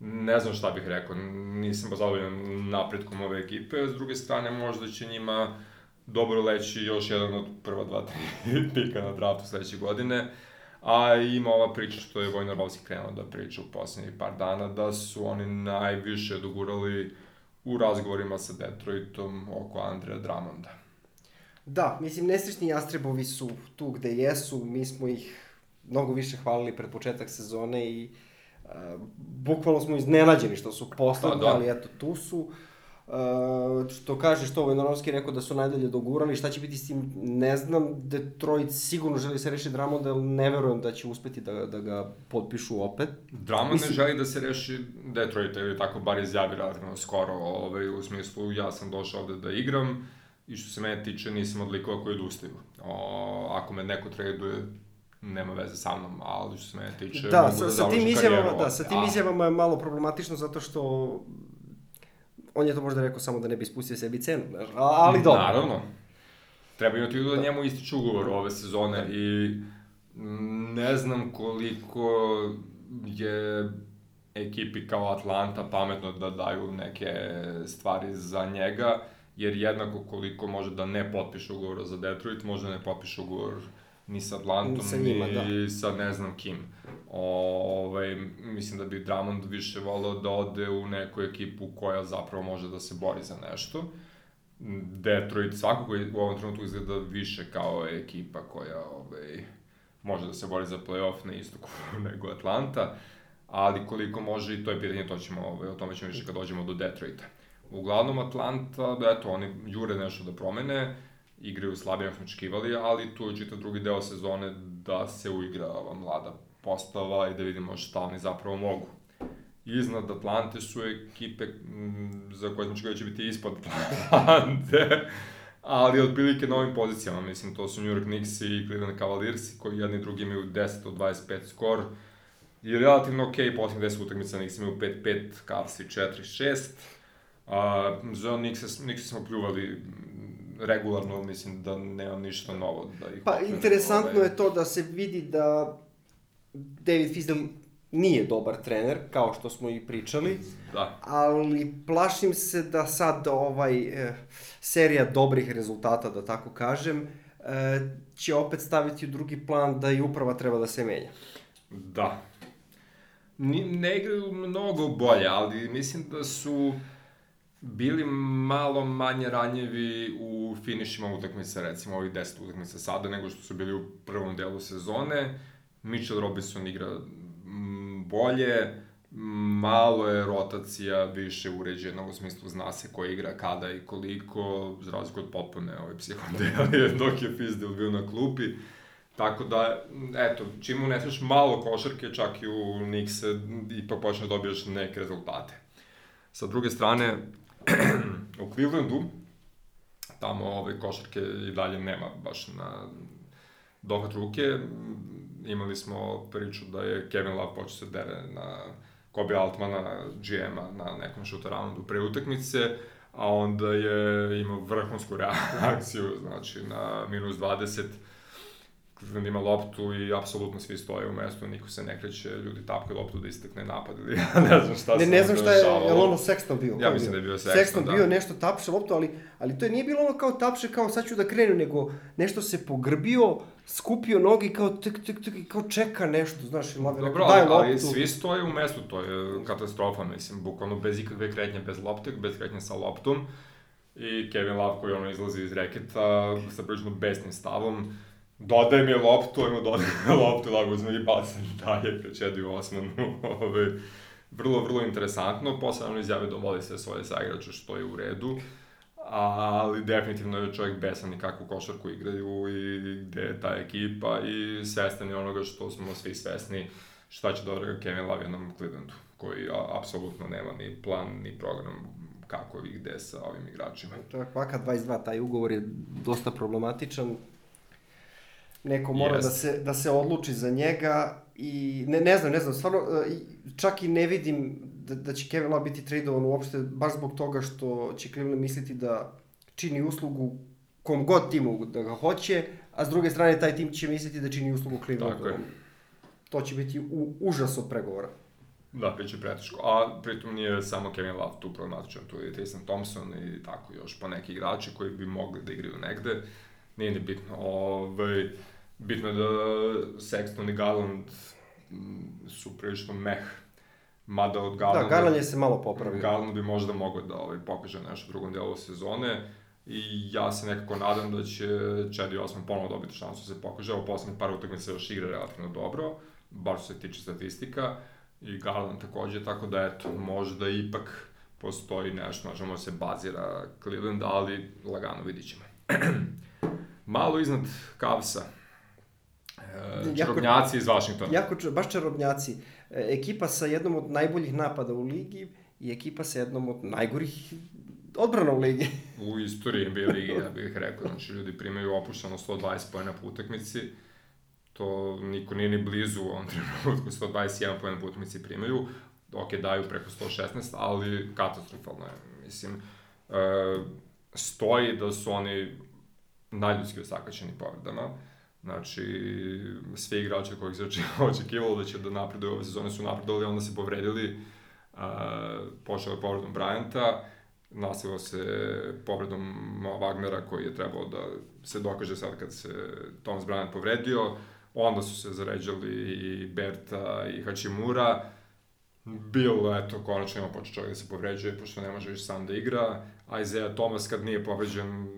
Ne znam šta bih rekao, nisam baš zadovoljan napretkom ove ekipe, s druge strane možda će njima dobro leći još jedan od prva dva, tri pika na draftu sledeće godine. A ima ova priča što je Vojna Rovski krenuo da priča u poslednjih par dana, da su oni najviše dogurali u razgovorima sa Detroitom oko Andreja Drummonda. Da, mislim, nesrećni Jastrebovi su tu gde jesu, mi smo ih mnogo više hvalili pred početak sezone i uh, bukvalno smo iznenađeni što su posledni, da, da. ali eto, tu su. Uh, što kaže što Vojnarovski rekao da su najdalje dogurali, šta će biti s tim, ne znam, Detroit sigurno želi se reši Drummond, ali ne verujem da će uspeti da, da ga potpišu opet. Drummond Mislim... ne želi da se reši Detroit, ili tako bar izjavi relativno skoro, ovaj, u smislu ja sam došao ovde da igram i što se mene tiče nisam od likova koji odustaju. O, ako me neko traduje, nema veze sa mnom, ali što se mene tiče, da, mogu sa, da sa tim izjavama, Da, sa tim izjavama je malo problematično zato što on je to možda rekao samo da ne bi spustio sebi cenu, znaš, ali dobro. Naravno. Treba imati da njemu ističe ugovor ove sezone i ne znam koliko je ekipi kao Atlanta pametno da daju neke stvari za njega, jer jednako koliko može da ne potpiše ugovor za Detroit, može da ne potpiše ugovor ni sa Atlantom, sa njima, ni da. sa ne znam kim. Ovaj, mislim da bi Drummond više volao da ode u neku ekipu koja zapravo može da se bori za nešto. Detroit svakako u ovom trenutku izgleda više kao ekipa koja ovaj, može da se bori za playoff na istoku nego Atlanta, ali koliko može i to je pitanje, to ćemo, ovaj, o tome ćemo više kad dođemo do Detroita. Uglavnom Atlanta, eto, oni jure nešto da promene, igraju slabije nego smo očekivali, ali tu je čitav drugi deo sezone da se uigra ova mlada postava i da vidimo šta oni zapravo mogu. Iznad Atlante su ekipe za koje smo čekali da će biti ispod Atlante, ali otprilike na ovim pozicijama, mislim, to su New York Knicks i Cleveland Cavaliers, koji jedni drugi imaju 10 od 25 skor, i relativno okej, okay, posljednjih 10 utakmica Knicks imaju 5-5, Cavs 4-6, a za Knicks, Knicks smo pljuvali regularno, mislim da nema ništa novo da ih Pa, interesantno ovaj... je to da se vidi da David Fizdale nije dobar trener, kao što smo i pričali. Da. Ali plašim se da sad ovaj e, serija dobrih rezultata, da tako kažem, e, će opet staviti u drugi plan da i uprava treba da se menja. Da. Ni, ne igraju mnogo bolje, ali mislim da su bili malo manje ranjevi u finišima utakmica, recimo ovih 10 utakmica sada, nego što su bili u prvom delu sezone. Mitchell Robinson igra mm, bolje, malo je rotacija više uređena u smislu zna se ko igra kada i koliko, za razliku od popune ove psihodelije dok je Fizdale bio na klupi. Tako da, eto, čim uneseš malo košarke, čak i u Knickse, ipak počneš da dobijaš neke rezultate. Sa druge strane, u Clevelandu, tamo ove košarke i dalje nema baš na dohvat ruke. Imali smo priču da je Kevin Love počeo se dere na Kobe Altmana, GM-a, na nekom shoot roundu pre utakmice, a onda je imao vrhunsku reakciju, znači na minus 20, Cleveland ima loptu i apsolutno svi stoje u mestu, niko se ne kreće, ljudi tapkaju loptu da istekne napad ili ja ne znam šta ne, se ne znam šta je, je li ono Sexton bio? Ja mislim da je bio Sexton, Sexton da. bio nešto tapše loptu, ali, ali to je nije bilo ono kao tapše, kao sad ću da krenu, nego nešto se pogrbio, skupio noge kao tek, tek, tek, kao čeka nešto, znaš, Lave Dobro, daj loptu. ali svi stoje u mestu, to je katastrofa, mislim, bukvalno bez ikakve kretnje, bez lopte, bez kretnje sa loptom. I Kevin Love koji ono izlazi iz reketa sa prilično besnim stavom, dodaje mi loptu, ajmo dodaje loptu, lago uzme i baca dalje, prečedi u osmanu. Ove, vrlo, vrlo interesantno. Posle ono izjave da voli sve svoje saigrače, što je u redu. ali definitivno je čovjek besan i kakvu košarku igraju i gde je ta ekipa i svestan je onoga što smo svi svesni šta će dobro Kevin Love jednom Clevelandu, koji a, apsolutno nema ni plan, ni program kako i gde sa ovim igračima. To je kvaka 22, taj ugovor je dosta problematičan. Neko mora da se, da se odluči za njega i ne, ne znam, ne znam, stvarno e, čak i ne vidim da, da će Kevin Love biti tradovan uopšte baš zbog toga što će Cleveland misliti da čini uslugu kom god timu da ga hoće, a s druge strane taj tim će misliti da čini uslugu Clevelandu. Tako je. To će biti u, užas od pregovora. Da, bit će preteško. A pritom nije samo Kevin Love tu problematičan, tu je Tristan Thompson i tako još po neki igrači koji bi mogli da igraju negde. Nije ni bitno. Ove, ovaj, bitno je da Sexton i Garland mm, su prilično meh. Mada od Garlanda... Da, Garland je se malo popravio. Garland bi možda mogao da ovaj, pokaže nešto u drugom delu sezone. I ja se nekako nadam da će Čedi Osman ponovo dobiti šansu da se pokaže. Ovo poslednje par utakmica još igra relativno dobro, bar što se tiče statistika. I Garland takođe, tako da eto, možda ipak postoji nešto, možemo se bazira Cleveland, ali lagano vidit ćemo. Malo iznad Cavsa, čarobnjaci iz Vašingtona. Jako, baš čarobnjaci. E, ekipa sa jednom od najboljih napada u ligi i ekipa sa jednom od najgorih odbrana u ligi. u istoriji NBA ligi, ja bih rekao. Znači, ljudi primaju opušteno 120 pojena po utakmici. To niko nije ni blizu u ovom trenutku. 121 pojena po utakmici primaju. Ok, daju preko 116, ali katastrofalno je. Mislim, e, stoji da su oni najljudski osakaćeni povredama. Znači, svi igrači kojih se očekivalo da će da napreduju ove sezone su napredovali, onda se povredili. Uh, pošao je povredom Bryanta, nastavilo se povredom Wagnera koji je trebao da se dokaže sad kad se Thomas Bryant povredio. Onda su se zaređali i Berta i Hachimura. Bilo, eto, konačno ima počeo čovjek da se povređuje, pošto ne može više sam da igra. Isaiah Thomas kad nije povređen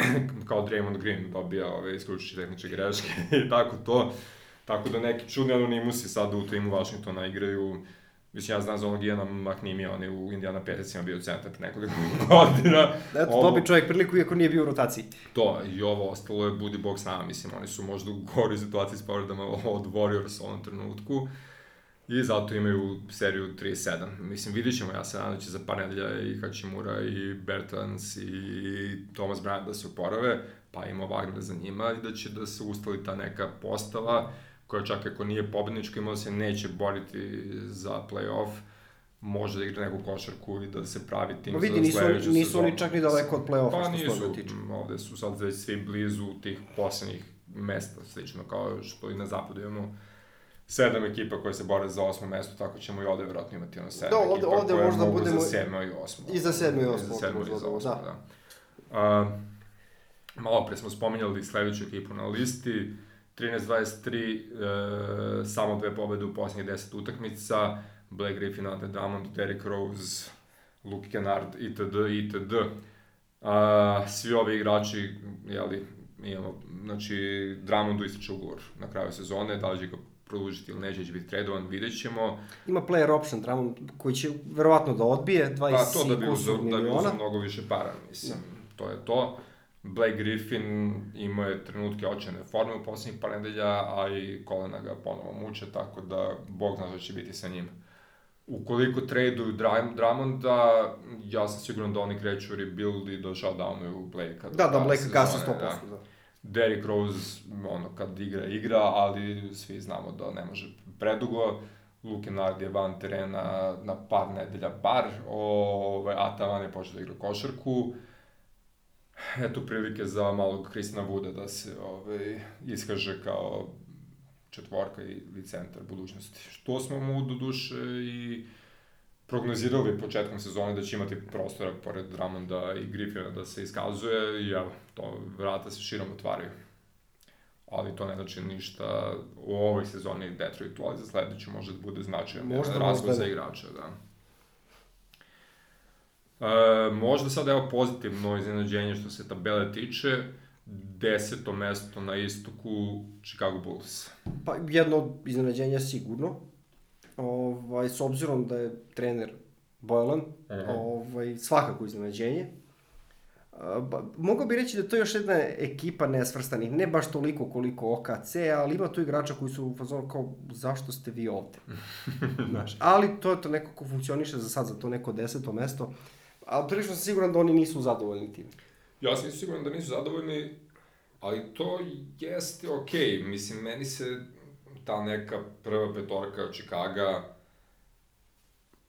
kao Draymond Green dobija ove isključujuće tehničke greške i tako to. Tako da neki čudni anonimusi sad u timu Washingtona igraju Mislim, ja znam za onog Iana Mahnimija, on je u Indiana Peticima bio centar nekoliko godina. Eto, ovo, dobi čovjek priliku iako nije bio u rotaciji. To, i ovo ostalo je budi bog s nama, mislim, oni su možda u gori situaciji s povredama od Warriors u ovom trenutku. I zato imaju seriju 3-7. Mislim, vidit ćemo, ja se nadam da će za par nedelja i Hachimura i Bertans i Thomas Bryant da se uporave, pa ima Wagner za njima i da će da se ustali ta neka postava koja čak ako nije pobednička ima da se neće boriti za play-off, može da igra neku košarku i da se pravi tim vidi, za sledeću sezonu. Nisu oni čak ni daleko od play-offa pa, što nisu, tiče. ovde su sad već svi blizu tih poslednjih mesta, slično kao što i na zapadu imamo sedam ekipa koje se bore za osmo mesto, tako ćemo i ovde vjerojatno imati ono sedam da, ovde, ekipa ovde koje možda mogu budemo... za sedmo i osmo. I za sedmo i osmo. I za sedmo i za osmo, da. da. Uh, malo pre smo spominjali sledeću ekipu na listi, 13-23, uh, samo dve pobede u posljednjih 10 utakmica, Blake Griffin, Ante Drummond, Derrick Rose, Luke Kennard, itd., itd. Uh, svi ovi igrači, jeli, imamo, znači, Drummondu ističe ugovor na kraju sezone, da li će ga produžiti ili neće, će biti tradovan, vidjet ćemo. Ima player option Drummond koji će verovatno da odbije 20 pa, to da bi uzeo, da bi uzeo mnogo više para, mislim, ja. to je to. Blake Griffin imao je trenutke očene forme u poslednjih par nedelja, a i kolena ga ponovo muče, tako da bog zna što će biti sa njim. Ukoliko traduju Drummonda, ja sam siguran da oni kreću rebuild i da shutdownuju Blake-a. Da, da, Blake gasa 100%, da. da. Derrick Rose, ono, kad igra, igra, ali svi znamo da ne može predugo. Luke Nard je van terena na par nedelja bar, ovaj, a Tavan je počeo da igra košarku. Eto prilike za malog Kristina Vuda da se ovaj, iskaže kao četvorka ili centar budućnosti. Što smo mu do duše i prognozirali početkom sezone da će imati prostora pored Drummonda i Griffina da se iskazuje i evo, to vrata se širom otvaraju. Ali to ne znači ništa u ovoj sezoni Detroitu, ali za sledeću može da bude značajan možda razvoj za igrača, da. E, možda sad evo pozitivno iznenađenje što se tabele tiče, deseto mesto na istoku Chicago Bulls. Pa jedno iznenađenje sigurno, ovaj, s obzirom da je trener Boylan, uh -huh. ovaj, svakako iznenađenje. ba, mogao bi reći da to je još jedna ekipa nesvrstanih, ne baš toliko koliko OKC, ali ima tu igrača koji su u fazonu kao, zašto ste vi ovde? Znaš, ali to je to neko ko funkcioniše za sad, za to neko deseto mesto, ali prilično sam siguran da oni nisu zadovoljni tim. Ja sam siguran da nisu zadovoljni, ali to jeste okej. Okay. Mislim, meni se ta neka prva petorka Čikaga,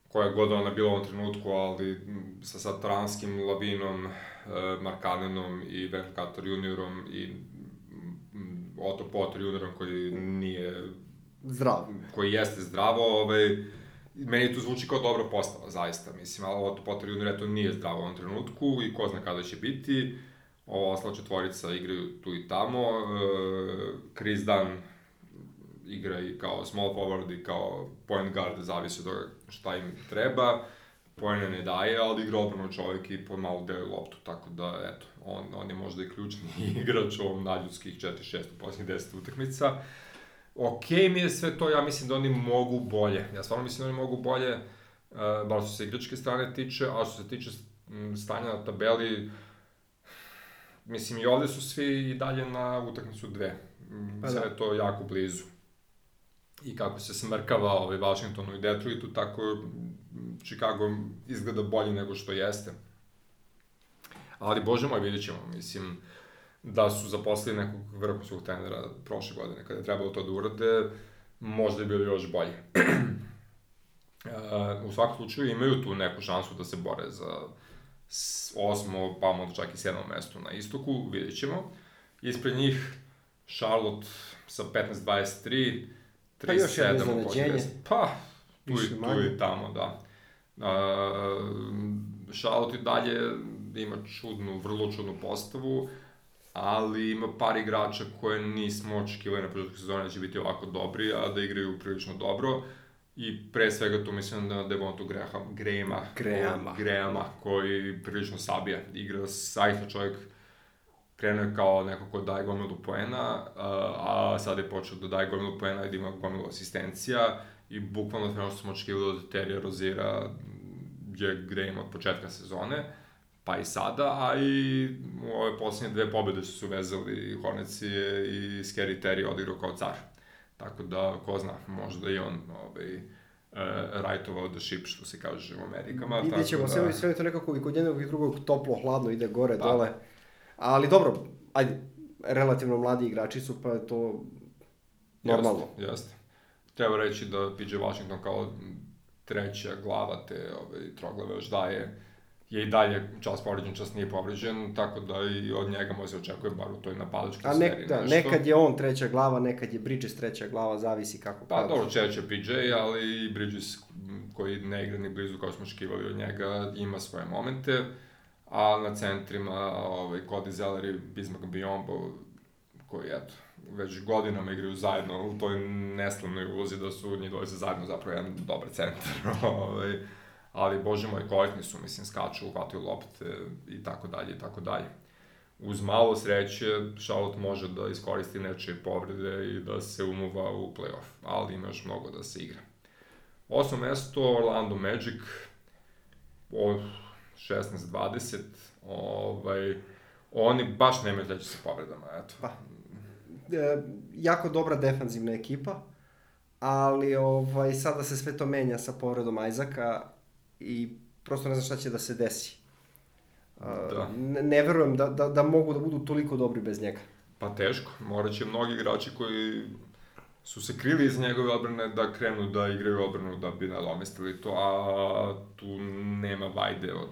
koja god ona bila u ovom trenutku, ali sa Satranskim, Lavinom, Eh, Markanenom i Venkator juniorom i mm, Otto Potter juniorom koji nije... Zdrav. Koji jeste zdravo, ovaj, meni to zvuči kao dobra postava, zaista, mislim, ali Otto Potter junior eto nije zdravo u ovom trenutku i ko zna kada će biti. Ova ostala četvorica igraju tu i tamo. Eh, Chris Dunn igra i kao small forward i kao point guard, zavisi od toga šta im treba pojene ne daje, ali igra obrano čovjek i malo deli loptu, tako da, eto, on, on je možda i ključni igrač u ovom naljudskih 4-6 u posljednjih 10 utakmica. Ok mi je sve to, ja mislim da oni mogu bolje. Ja stvarno mislim da oni mogu bolje, uh, bar što se igračke strane tiče, a što se tiče stanja na tabeli, mislim i ovde su svi i dalje na utakmicu dve. Pa sve da. je to jako blizu. I kako se smrkava ovaj Washingtonu i Detroitu, tako Chicago izgleda bolje nego što jeste. Ali, bože moj, vidjet ćemo, mislim, da su zaposlili nekog vrhunskog trenera prošle godine, kada je trebalo to da urade, možda je bilo još bolje. u svakom slučaju imaju tu neku šansu da se bore za osmo, pa možda čak i sedmo mesto na istoku, vidjet ćemo. Ispred njih Charlotte sa 15-23, 37 pa još jedno iznenađenje. Pa, tu i, tu i tamo, da. Uh, Charlotte i dalje ima čudnu, vrlo čudnu postavu, ali ima par igrača koje nismo očekivali na početku sezone da će biti ovako dobri, a da igraju prilično dobro. I pre svega tu mislim da Devontu Graham, Grahama, Grahama. Grahama koji prilično sabija. Igra zaista čovjek krenuo je kao neko ko daje gomilu poena, a, a sad je počeo da daje gomilu poena i da ima gomilu asistencija i bukvalno sve što smo očekivali od Terija Rozira je Graham od početka sezone, pa i sada, a i u ove poslednje dve pobede su se uvezali Hornets i Scary Terry odigrao kao car. Tako da, ko zna, možda i on ovaj, uh, rajtovao the ship, što se kaže u Amerikama. Vidjet ćemo, da... sve, sve to nekako i kod jednog i drugog toplo, hladno ide gore, pa. dole. Ali dobro, ajde, relativno mladi igrači su, pa je to normalno. Jeste, jeste. Treba reći da PJ Washington kao treća glava te ove, troglave još daje je i dalje čas povređen, čas nije povređen, tako da i od njega može se očekuje bar u toj napadačkoj A nek, da, nešto. nekad je on treća glava, nekad je Bridges treća glava, zavisi kako Pa dobro, čeće PJ, ali i Bridges koji ne igra ni blizu kao smo očekivali od njega, ima svoje momente, a na centrima ovaj, Cody Zeller i Bismarck Biombo, koji eto, već godinama igraju zajedno u toj neslavnoj ulozi da su njih dvojice zajedno zapravo jedan dobar centar. ovaj, ali, bože moj, korektni su, mislim, skaču, uhvataju lopte i tako dalje i tako dalje. Uz malo sreće, Charlotte može da iskoristi nečije povrede i da se umuva u playoff, ali ima još mnogo da se igra. Osmo mesto, Orlando Magic, o 16-20, ovaj, oni baš nemaju da će se povredama, eto. Pa, e, jako dobra defanzivna ekipa, ali ovaj, sada se sve to menja sa povredom Ajzaka i prosto ne znam šta će da se desi. Da. Ne, ne verujem da, da, da mogu da budu toliko dobri bez njega. Pa teško, morat će mnogi igrači koji su se krili iz njegove odbrane da krenu da igraju odbranu da bi nadomestili to, a tu nema vajde od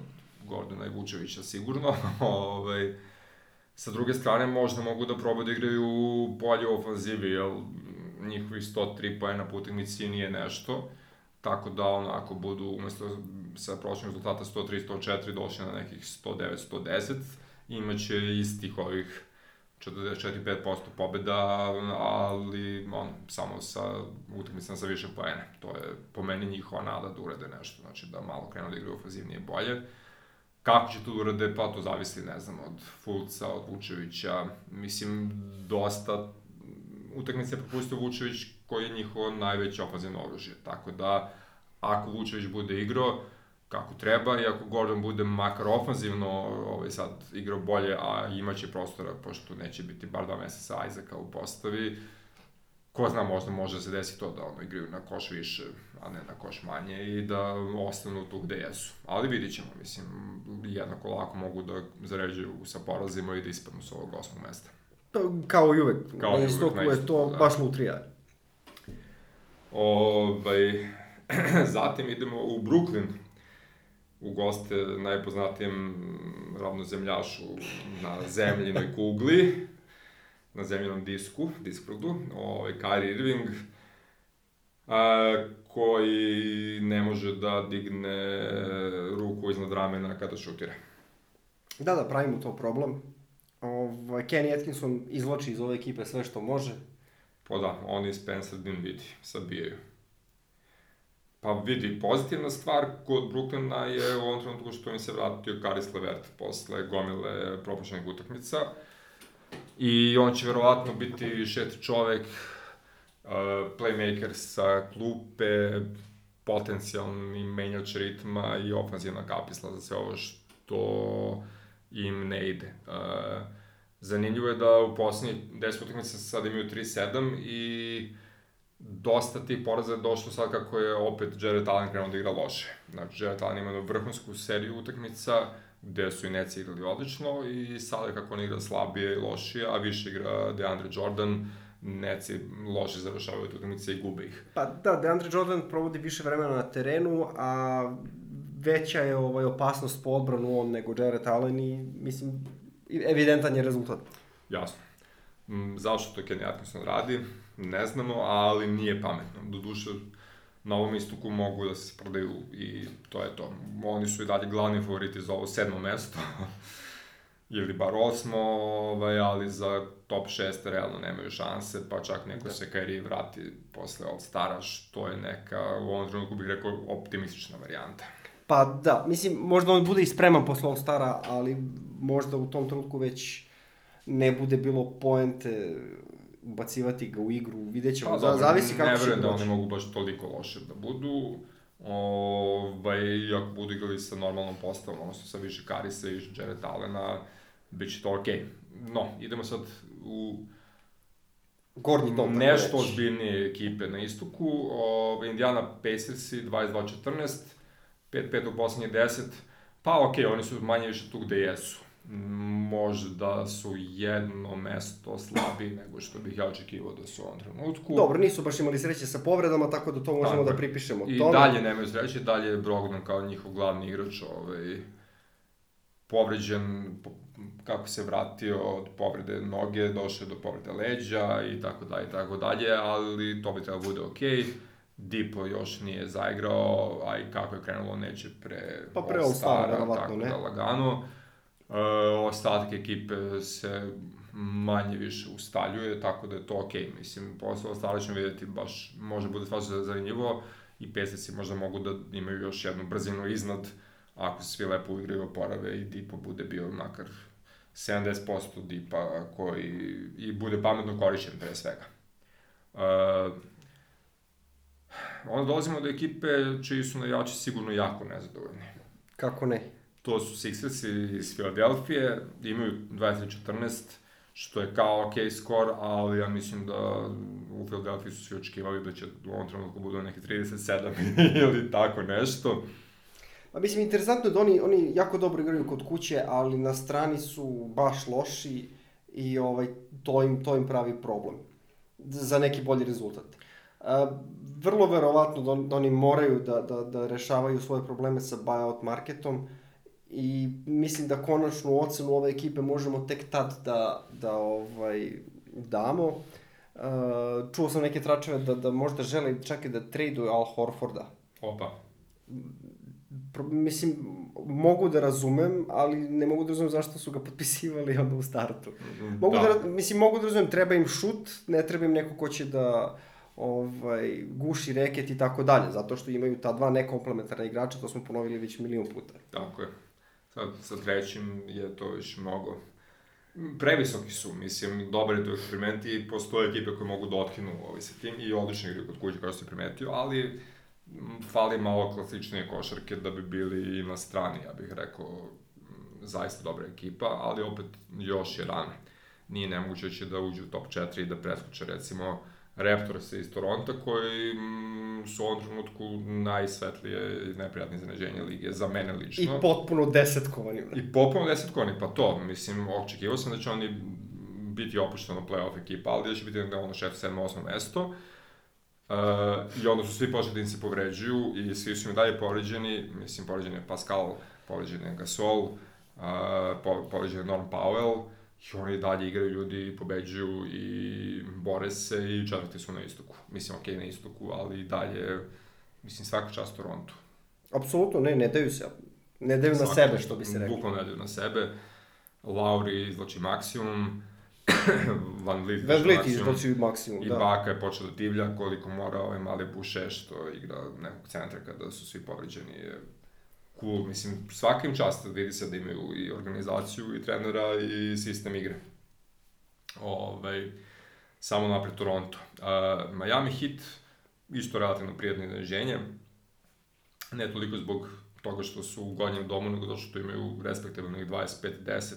Gordona i Vučevića sigurno. ovaj, Sa druge strane, možda mogu da probaju da igraju bolje u ofanzivi, jer njihovi 103 poena po utakmici nije nešto. Tako da, onako, budu umesto sa prošlim rezultata 103-104 došli na nekih 109-110, imaće istih ovih 44-5% pobeda, ali on, samo sa utakmicama sa više poena. To je po meni njihova nada da urade nešto, znači da malo krenu da igraju ofanzivnije bolje. Kako će to da urade, pa to zavisi, ne znam, od Fulca, od Vučevića. Mislim, dosta utakmice je propustio Vučević koji je njihovo najveće ofazivno oružje. Tako da, ako Vučević bude igrao, kako treba i ako Gordon bude makar ofanzivno ovaj, sad igrao bolje, a imaće prostora, pošto neće biti bar dva meseca Isaaca u postavi, ko zna, možda može se desi to da ono, igraju na koš više, a ne na koš manje i da ostanu tu gde jesu. Ali vidit ćemo, mislim, jednako lako mogu da zaređuju sa porazima i da ispadnu s ovog osmog mesta. To, kao i uvek, Kao na istoku je to da. baš lutrija. Ovaj, zatim idemo u Brooklyn, u goste najpoznatijem ravnozemljašu na zemljinoj kugli, na zemljinom disku, diskrudu, ovaj, Kyrie Irving, a, koji ne može da digne ruku iznad ramena kada šutira. Da, da, pravimo to problem. Ovaj, Kenny Atkinson izvlači iz ove ekipe sve što može. Pa da, oni i Spencer Dinwiddie sabijaju. Pa vidi, pozitivna stvar kod Brooklyna je u ovom trenutku što im se vratio Karis Levert posle gomile propuštenih utakmica. I on će verovatno biti šesti čovek, uh, playmaker sa klupe, potencijalni menjač ritma i ofanzivna kapisla za sve ovo što im ne ide. Uh, zanimljivo je da u poslednjih 10 utakmica sada imaju 3-7 i dosta tih poraza je došlo sad kako je opet Jared Allen krenuo da igra loše. Znači, Jared Allen ima vrhunsku seriju utakmica, gde su i Neci igrali odlično i sada kako on igra slabije i lošije, a više igra DeAndre Jordan, Neci loše završavaju utakmice i gube ih. Pa da, DeAndre Jordan provodi više vremena na terenu, a veća je ovaj, opasnost po odbranu on nego Jared Allen i mislim, evidentan je rezultat. Jasno. Mm, Zašto to Kenny Atkinson radi, ne znamo, ali nije pametno. Doduše, na ovom istoku mogu da se prodaju i to je to. Oni su i dalje glavni favoriti za ovo sedmo mesto, ili bar osmo, ovaj, ali za top 6 realno nemaju šanse, pa čak neko se Kyrie vrati posle All Stara, što je neka, u ovom trenutku bih rekao, optimistična varijanta. Pa da, mislim, možda on bude i spreman posle All Stara, ali možda u tom trenutku već ne bude bilo poente ubacivati ga u igru, vidjet ćemo, Pa, dobro, zavisi kako ne će verujem da oni mogu baš toliko loše da budu. Ovaj, i ako budu igrali sa normalnom postavom, odnosno sa više Karisa i Jared Allena, bit će to okej. Okay. No, idemo sad u Gornji tako nešto ozbiljnije ekipe na istoku. Ove, Indiana Pacersi 22-14, 5-5 u poslednjih 10. Pa okej, okay, oni su manje više tu gde jesu. Možda su jedno mesto slabiji nego što bih ja očekivao da su u ovom trenutku. Dobro, nisu baš imali sreće sa povredama, tako da to možemo Tako da pripišemo I tome. dalje nemaju sreće, dalje je Brogdon kao njihov glavni igrač ovaj, povređen, po- kako se vratio od povrede noge, došao do povrede leđa i tako dalje, i tako dalje, ali to bi trebalo bude okej. Dipo još nije zaigrao, a i kako je krenulo neće pre Pa pre All-Stara, verovatno, tako ne? da lagano. E, ostatak ekipe se manje više ustaljuje, tako da je to okej. Mislim, posle All-Stara ćemo vidjeti baš, može bude stvarno zanimljivo i Pesnici možda mogu da imaju još jednu brzinu iznad, ako se svi lepo igraju oporave i Dipo bude bio makar 70% Dipa koji i bude pametno korišćen pre svega. Uh, onda dolazimo do ekipe čiji su navijači sigurno jako nezadovoljni. Kako ne? To su Sixersi iz Filadelfije, imaju 23-14, što je kao ok skor, ali ja mislim da u Filadelfiji su svi očekivali da će u ovom trenutku budu neki 37 ili tako nešto. Pa mislim, interesantno je da oni, oni jako dobro igraju kod kuće, ali na strani su baš loši i ovaj, to, im, to im pravi problem za neki bolji rezultat. A, vrlo verovatno da, da oni moraju da, da, da rešavaju svoje probleme sa buyout marketom i mislim da konačnu ocenu ove ekipe možemo tek tad da, da ovaj, damo. Uh, čuo sam neke tračeve da, da možda žele čak i da traduju Al Horforda. Opa. Pro, mislim, mogu da razumem, ali ne mogu da razumem zašto su ga potpisivali onda u startu. Mogu da, da mislim, mogu da razumem, treba im šut, ne treba im neko ko će da ovaj, guši reket i tako dalje, zato što imaju ta dva nekomplementarna igrača, to smo ponovili već milion puta. Tako je. Sad sa trećim je to već mnogo. Previsoki su, mislim, dobar je to eksperiment i postoje ekipe koje mogu da otkinu ovaj sa tim i odlično igraju kod kuće kao si primetio, ali fali malo klasičnije košarke da bi bili i na strani, ja bih rekao, zaista dobra ekipa, ali opet još je rano. Nije nemoguće da da uđu u top 4 i da preskoče recimo Raptors iz Toronto koji mm, su u ovom trenutku najsvetlije i najprijatnije iznenađenje lige, za mene lično. I potpuno desetkovani. I potpuno desetkovani, pa to, mislim, očekivao sam da će oni biti opušteno playoff ekipa, ali da će biti na ono 6. 7. 8. mesto. Uh, I onda su svi počeli da im se povređuju i svi su im dalje povređeni, mislim, povređen je Pascal, povređen je Gasol, uh, povređen je Norm Powell, I oni dalje igraju ljudi, pobeđuju i bore se i četvrti su na istoku. Mislim, okej, okay, na istoku, ali dalje, mislim, svaka čast Toronto. Apsolutno, ne, ne daju se. Ne daju Svaka, na sebe, što bi se rekao. Bukvalno ne daju na sebe. Lauri izlači maksimum, Van Vliet Van Vliet maksimum, I da. Baka je počeo da divlja koliko mora ovaj mali Buše što igra nekog centra kada su svi povređeni cool, mislim, svakim čast vidi se da imaju i organizaciju, i trenera, i sistem igre. Ovaj, samo napred Toronto. Uh, Miami Heat, isto relativno prijatno iznenađenje, ne toliko zbog toga što su u godnjem domu, nego zato što imaju respektabilnih 25-10.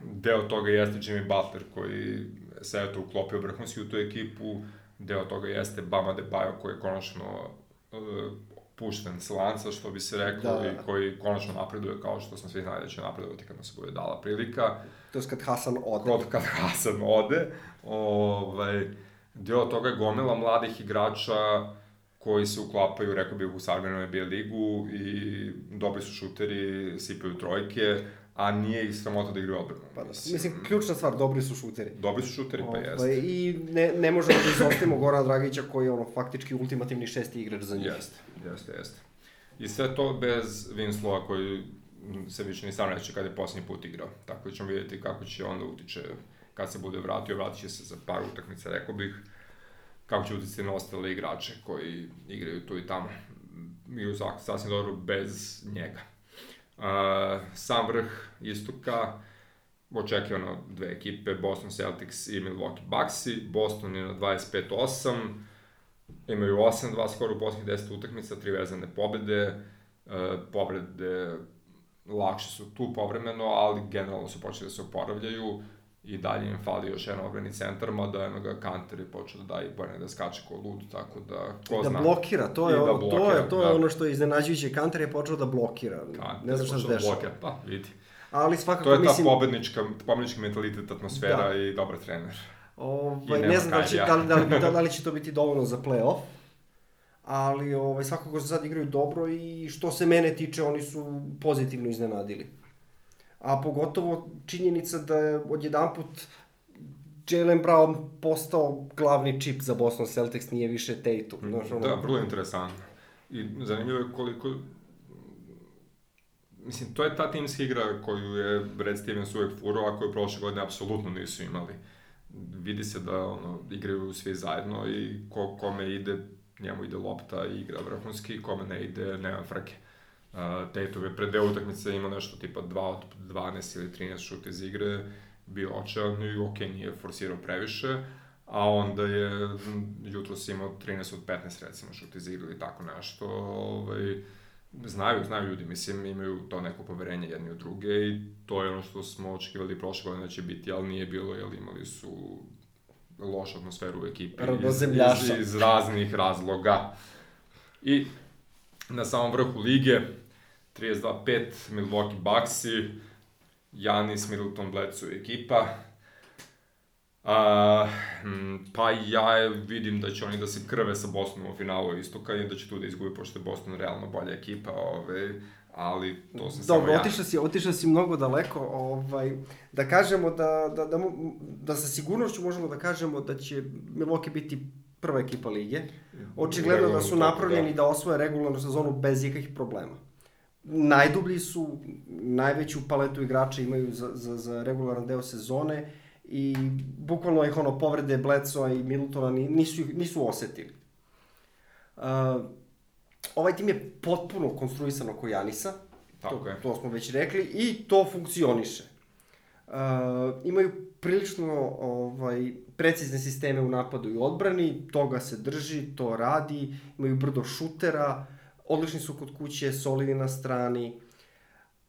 Deo toga jeste Jimmy Butler koji se eto uklopio vrhunski u tu ekipu, deo toga jeste Bama de Bajo koji je konačno uh, pušten s lanca, što bi se reklo, da, i koji konačno napreduje kao što smo svi znali da će napredovati kad mu se bude dala prilika. To je kad Hasan ode. Kod kad Hasan ode. Ovaj, deo toga je gomila mladih igrača koji se uklapaju, rekao bih, u savremenoj NBA ligu i dobri su šuteri, sipaju trojke, a nije ih sramota da igraju odbranu. Pa da, mislim, ključna stvar, dobri su šuteri. Dobri su šuteri, pa ovaj, jeste. I ne, ne možemo da izostavimo Gorana Dragića koji je ono, faktički ultimativni šesti igrač za njih. Jeste, jeste, jeste. I sve to bez Winslowa koji se više ni sam neće kada je posljednji put igrao. Tako da ćemo vidjeti kako će onda utiče kad se bude vratio, vratit će se za par utakmica, rekao bih, kako će uticati na ostale igrače koji igraju tu i tamo. I sasvim dobro bez njega. Uh, sam vrh istoka, očekivano dve ekipe, Boston Celtics i Milwaukee Bucks. Boston je na 25-8, imaju 8-2 skoro u posljednjih 10 utakmica, tri vezane pobede, uh, povrede lakše su tu povremeno, ali generalno su počeli da se oporavljaju i dalje im fali još jedan odbrani centar, mada je ga Kanter je počeo da daje bolje da skače ko lud, tako da ko da zna. blokira, to je, da blokira, to je, to je da. ono što je iznenađujuće, Kanter je počeo da blokira, Kanter ne znam šta se dešava. Blokira, pa vidi. Ali svakako to je ta mislim... pobednička, pobednički mentalitet, atmosfera da. i dobar trener. Ovaj, ne znam da li, će, da, li, da, li, da, da li će to biti dovoljno za play-off, ali ovaj, svakako se sad igraju dobro i što se mene tiče, oni su pozitivno iznenadili a pogotovo činjenica da je odjedan put Jalen Brown postao glavni čip za Boston Celtics, nije više Tatum. Mm, znaš, ono... Da, vrlo interesantno. I zanimljivo je koliko... Mislim, to je ta timska igra koju je Brad Stevens uvek furao, a koju prošle godine apsolutno nisu imali. Vidi se da ono, igraju svi zajedno i ko, kome ide, njemu ide lopta i igra vrhunski, kome ne ide, nema frke. Tatum je pred deo utakmice imao nešto tipa 2 od 12 ili 13 šuta iz igre, bio očajan i ok, nije forsirao previše, a onda je jutro si imao 13 od 15 recimo šut iz igre ili tako nešto, ovaj, znaju, znaju ljudi, mislim, imaju to neko poverenje jedni od druge i to je ono što smo očekivali prošle godine da će biti, ali nije bilo, jer imali su lošu atmosferu u ekipi iz, iz, iz raznih razloga. I na samom vrhu lige, 32-5, Milwaukee Bucksi, Janis, Middleton, Bledsoe ekipa. A, pa ja vidim da će oni da se krve sa Bostonom u finalu istoka i da će tu da izgubi, pošto je Boston realno bolja ekipa, ove, ali to sam Dobro, samo ja. otišao si, otišao si mnogo daleko, ovaj, da kažemo da, da, da, da sa sigurnošću možemo da kažemo da će Milwaukee biti prva ekipa lige. Očigledno da su napravljeni da. da osvoje regularnu sezonu bez ikakvih problema najdublji su, najveću paletu igrača imaju za, za, za regularan deo sezone i bukvalno ih ono povrede Bledsoa i Middletona nisu, nisu osetili. Uh, ovaj tim je potpuno konstruisan oko Janisa, Tako to, je. to smo već rekli, i to funkcioniše. Uh, imaju prilično ovaj, precizne sisteme u napadu i odbrani, toga se drži, to radi, imaju brdo šutera, odlični su kod kuće, solidni na strani,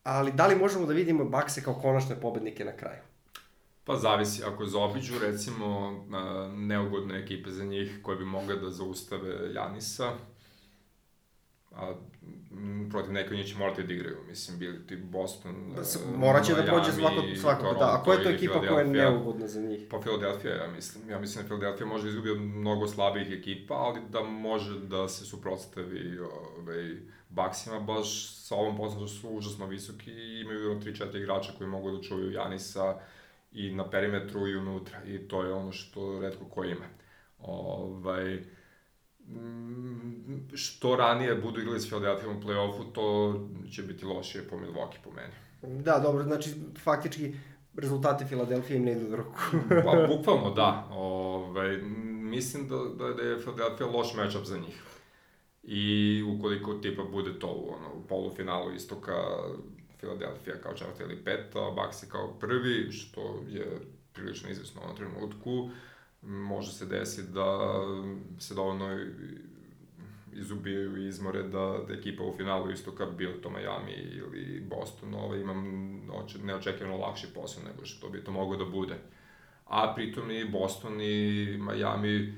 ali da li možemo da vidimo Bakse kao konačne pobednike na kraju? Pa zavisi, ako zaobiđu recimo neugodne ekipe za njih koje bi mogle da zaustave Janisa, a protiv neke od njih će morati da igraju, mislim, bili ti Boston, da se, morat će da prođe svako, svako, da, a koja je to ekipa koja je neugodna za njih? Pa Philadelphia, ja mislim, ja mislim da Philadelphia može izgubiti od mnogo slabijih ekipa, ali da može da se suprotstavi ovaj, Baksima, baš sa ovom poznatom su užasno visoki i imaju 3-4 igrača koji mogu da čuvaju Janisa i na perimetru i unutra, i to je ono što redko ko ima. Ovaj, što ranije budu igrali s Philadelphia u play-offu, to će biti lošije po Milwaukee po meni. Da, dobro, znači faktički rezultate Filadelfije im ne idu ruku. pa, bukvalno da. Ove, ovaj, mislim da, da, da je Philadelphia loš matchup za njih. I ukoliko tipa bude to u, ono, u polufinalu istoka Philadelphia kao četvrta ili peta, Baxi kao prvi, što je prilično izvesno u ovom trenutku, može se desiti da se dovoljno izubijaju i izmore da, da ekipa u finalu istoka, bilo to Miami ili Boston, ovaj, imam neočekivano lakši posao nego što bi to moglo da bude. A pritom i Boston i Miami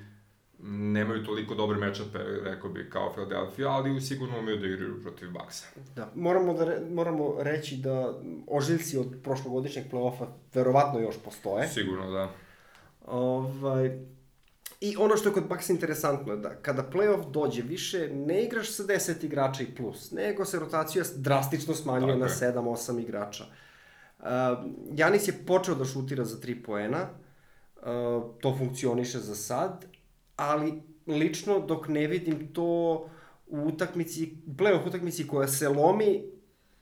nemaju toliko dobre mečape, rekao bi, kao Philadelphia, ali sigurno umeju da igraju protiv Baksa. Da, moramo, da re, moramo reći da ožiljci od prošlogodišnjeg play-offa verovatno još postoje. Sigurno, da. Ovaj, I ono što je kod Bucks interesantno je da kada playoff dođe više, ne igraš sa 10 igrača i plus, nego se rotacija drastično smanjuje na 7-8 igrača. Uh, Janis je počeo da šutira za 3 poena, uh, to funkcioniše za sad, ali lično dok ne vidim to u utakmici, playoff utakmici koja se lomi,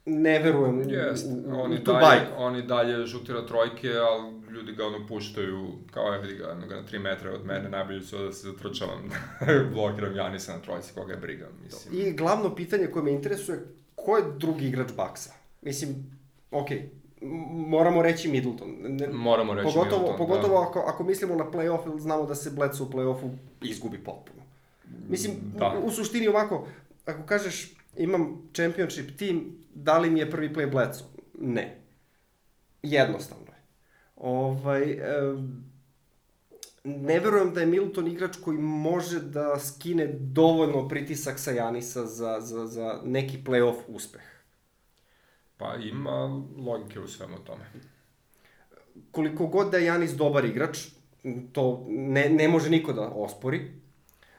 ne verujem yes, u, u, oni u tu dalje, bajku. Oni dalje šutira trojke, ali ljudi ga ono puštaju, kao je vidi ga, ono ga na 3 metra od mene, najbolje su da se zatrčavam, blokiram Janisa na trojci, koga je briga, mislim. I glavno pitanje koje me interesuje, ko je drugi igrač Baksa? Mislim, okej, okay, moramo reći Middleton. Ne, moramo reći pogotovo, Middleton, Pogotovo da. ako, ako mislimo na play-off, znamo da se Bledsoe u play-offu izgubi potpuno. Mislim, da. u, u suštini ovako, ako kažeš imam championship tim, da li mi je prvi play Bledsoe? Ne. Jednostavno je. Ovaj, ne verujem da je Milton igrač koji može da skine dovoljno pritisak sa Janisa za, za, za neki playoff uspeh. Pa ima logike u svemu tome. Koliko god da je Janis dobar igrač, to ne, ne može niko da ospori.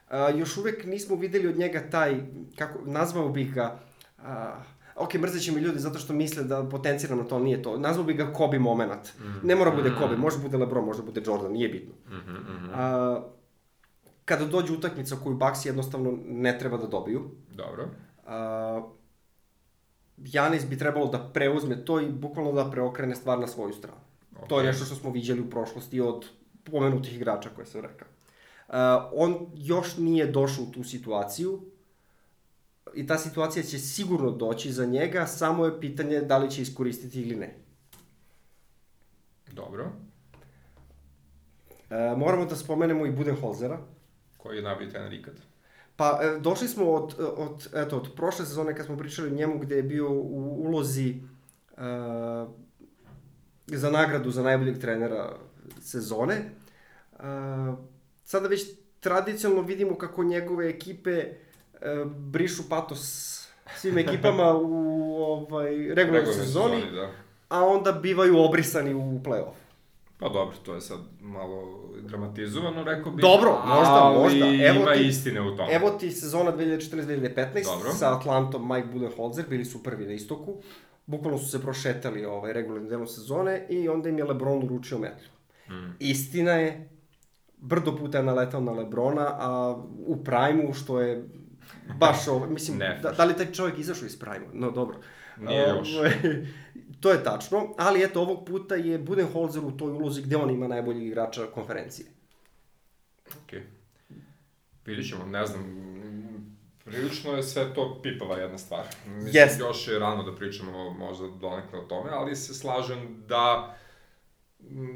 A, još uvek nismo videli od njega taj, kako, nazvao bih ga, a, ok, mrzeće mi ljudi zato što misle da potenciram na to, nije to. Nazvao bih ga Kobe moment. Mm. Ne mora bude Kobe, mm. može bude LeBron, može bude Jordan, nije bitno. Mm -hmm, mm -hmm. A, kada dođe utakmica koju Bucks jednostavno ne treba da dobiju. Dobro. A, Janis bi trebalo da preuzme to i bukvalno da preokrene stvar na svoju stranu. Okay. To je nešto što smo viđali u prošlosti od pomenutih igrača koje sam rekao. Uh, on još nije došao u tu situaciju, i ta situacija će sigurno doći za njega, samo je pitanje da li će iskoristiti ili ne. Dobro. E, moramo da spomenemo i Budenholzera. Koji je najbolji trener ikad? Pa, e, došli smo od, od, eto, od prošle sezone kad smo pričali o njemu gde je bio u ulozi e, za nagradu za najboljeg trenera sezone. E, sada već tradicionalno vidimo kako njegove ekipe E, brišu patos svim ekipama u ovaj, regularnoj sezoni, sezoni da. a onda bivaju obrisani u play-off. Pa dobro, to je sad malo dramatizovano, rekao bih. Dobro, možda, ali možda. Evo ima ti, istine u tome. Evo ti sezona 2014-2015 sa Atlantom Mike Budenholzer, bili su prvi na istoku. Bukvalno su se prošetali ovaj regularni delo sezone i onda im je LeBron uručio metlu. Mm. Istina je, brdo puta je naletao na Lebrona, a u prime što je baš ovo, mislim, ne, da, da li taj čovjek izašao iz Prima? No, dobro. Nije još. Ovaj, to je tačno, ali eto, ovog puta je Budenholzer u toj ulozi gde on ima najboljeg igrača konferencije. Okej. Okay. Vidit ćemo, ne znam, prilično je sve to pipava jedna stvar. Mislim, yes. još je rano da pričamo možda donekle o tome, ali se slažem da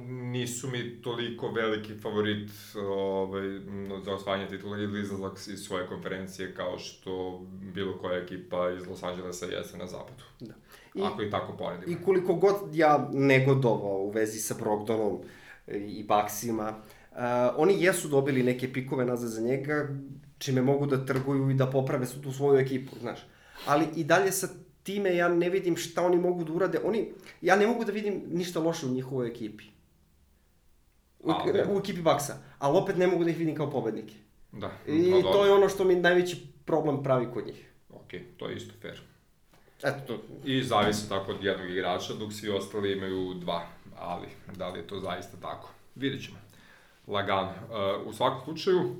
nisu mi toliko veliki favorit ovaj, za osvajanje titula ili izlazak iz svoje konferencije kao što bilo koja ekipa iz Los Angelesa jeste na zapadu. Da. I, Ako i tako poredimo. I koliko god ja negodovao u vezi sa Brogdonom i Baksima, uh, oni jesu dobili neke pikove nazad za njega, čime mogu da trguju i da poprave su tu svoju ekipu, znaš. Ali i dalje sa time ja ne vidim šta oni mogu da urade. Oni, ja ne mogu da vidim ništa loše u njihovoj ekipi. U, ali... u ekipi Baksa. Ali opet ne mogu da ih vidim kao pobednike. Da. I no, to je ono što mi najveći problem pravi kod njih. Ok, to je isto fair. Eto to. I zavisi tako od jednog igrača, dok svi ostali imaju dva. Ali, da li je to zaista tako? Vidjet ćemo. Lagano. Uh, u svakom slučaju,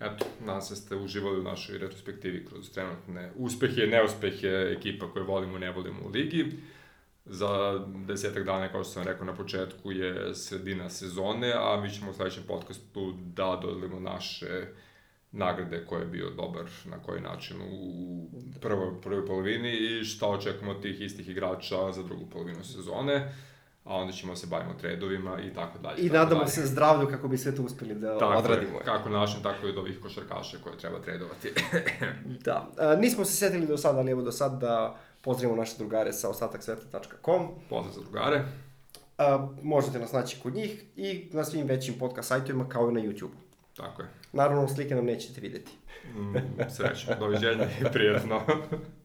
Eto, nadam se da ste uživali u našoj retrospektivi kroz trenutne uspehe i neuspehe ekipa koje volimo i ne volimo u ligi. Za desetak dana, kao što sam rekao na početku, je sredina sezone, a mi ćemo u sledećem podcastu da dodelimo naše nagrade ko je bio dobar, na koji način u prvoj, prvoj polovini i šta očekujemo od tih istih igrača za drugu polovinu sezone a onda ćemo se bavimo tredovima i tako dalje. I tako nadamo dalje. se zdravlju kako bi sve to uspeli da tako odradimo. Je, kako našem, tako i od ovih košarkaša koje treba tredovati. da. A, nismo se setili do sada, ali evo do sada da pozdravimo naše drugare sa ostataksveta.com. Pozdrav za drugare. A, možete nas naći kod njih i na svim većim podcast sajtovima kao i na YouTube. Tako je. Naravno, slike nam nećete videti. mm, srećno, doviđenja i prijatno.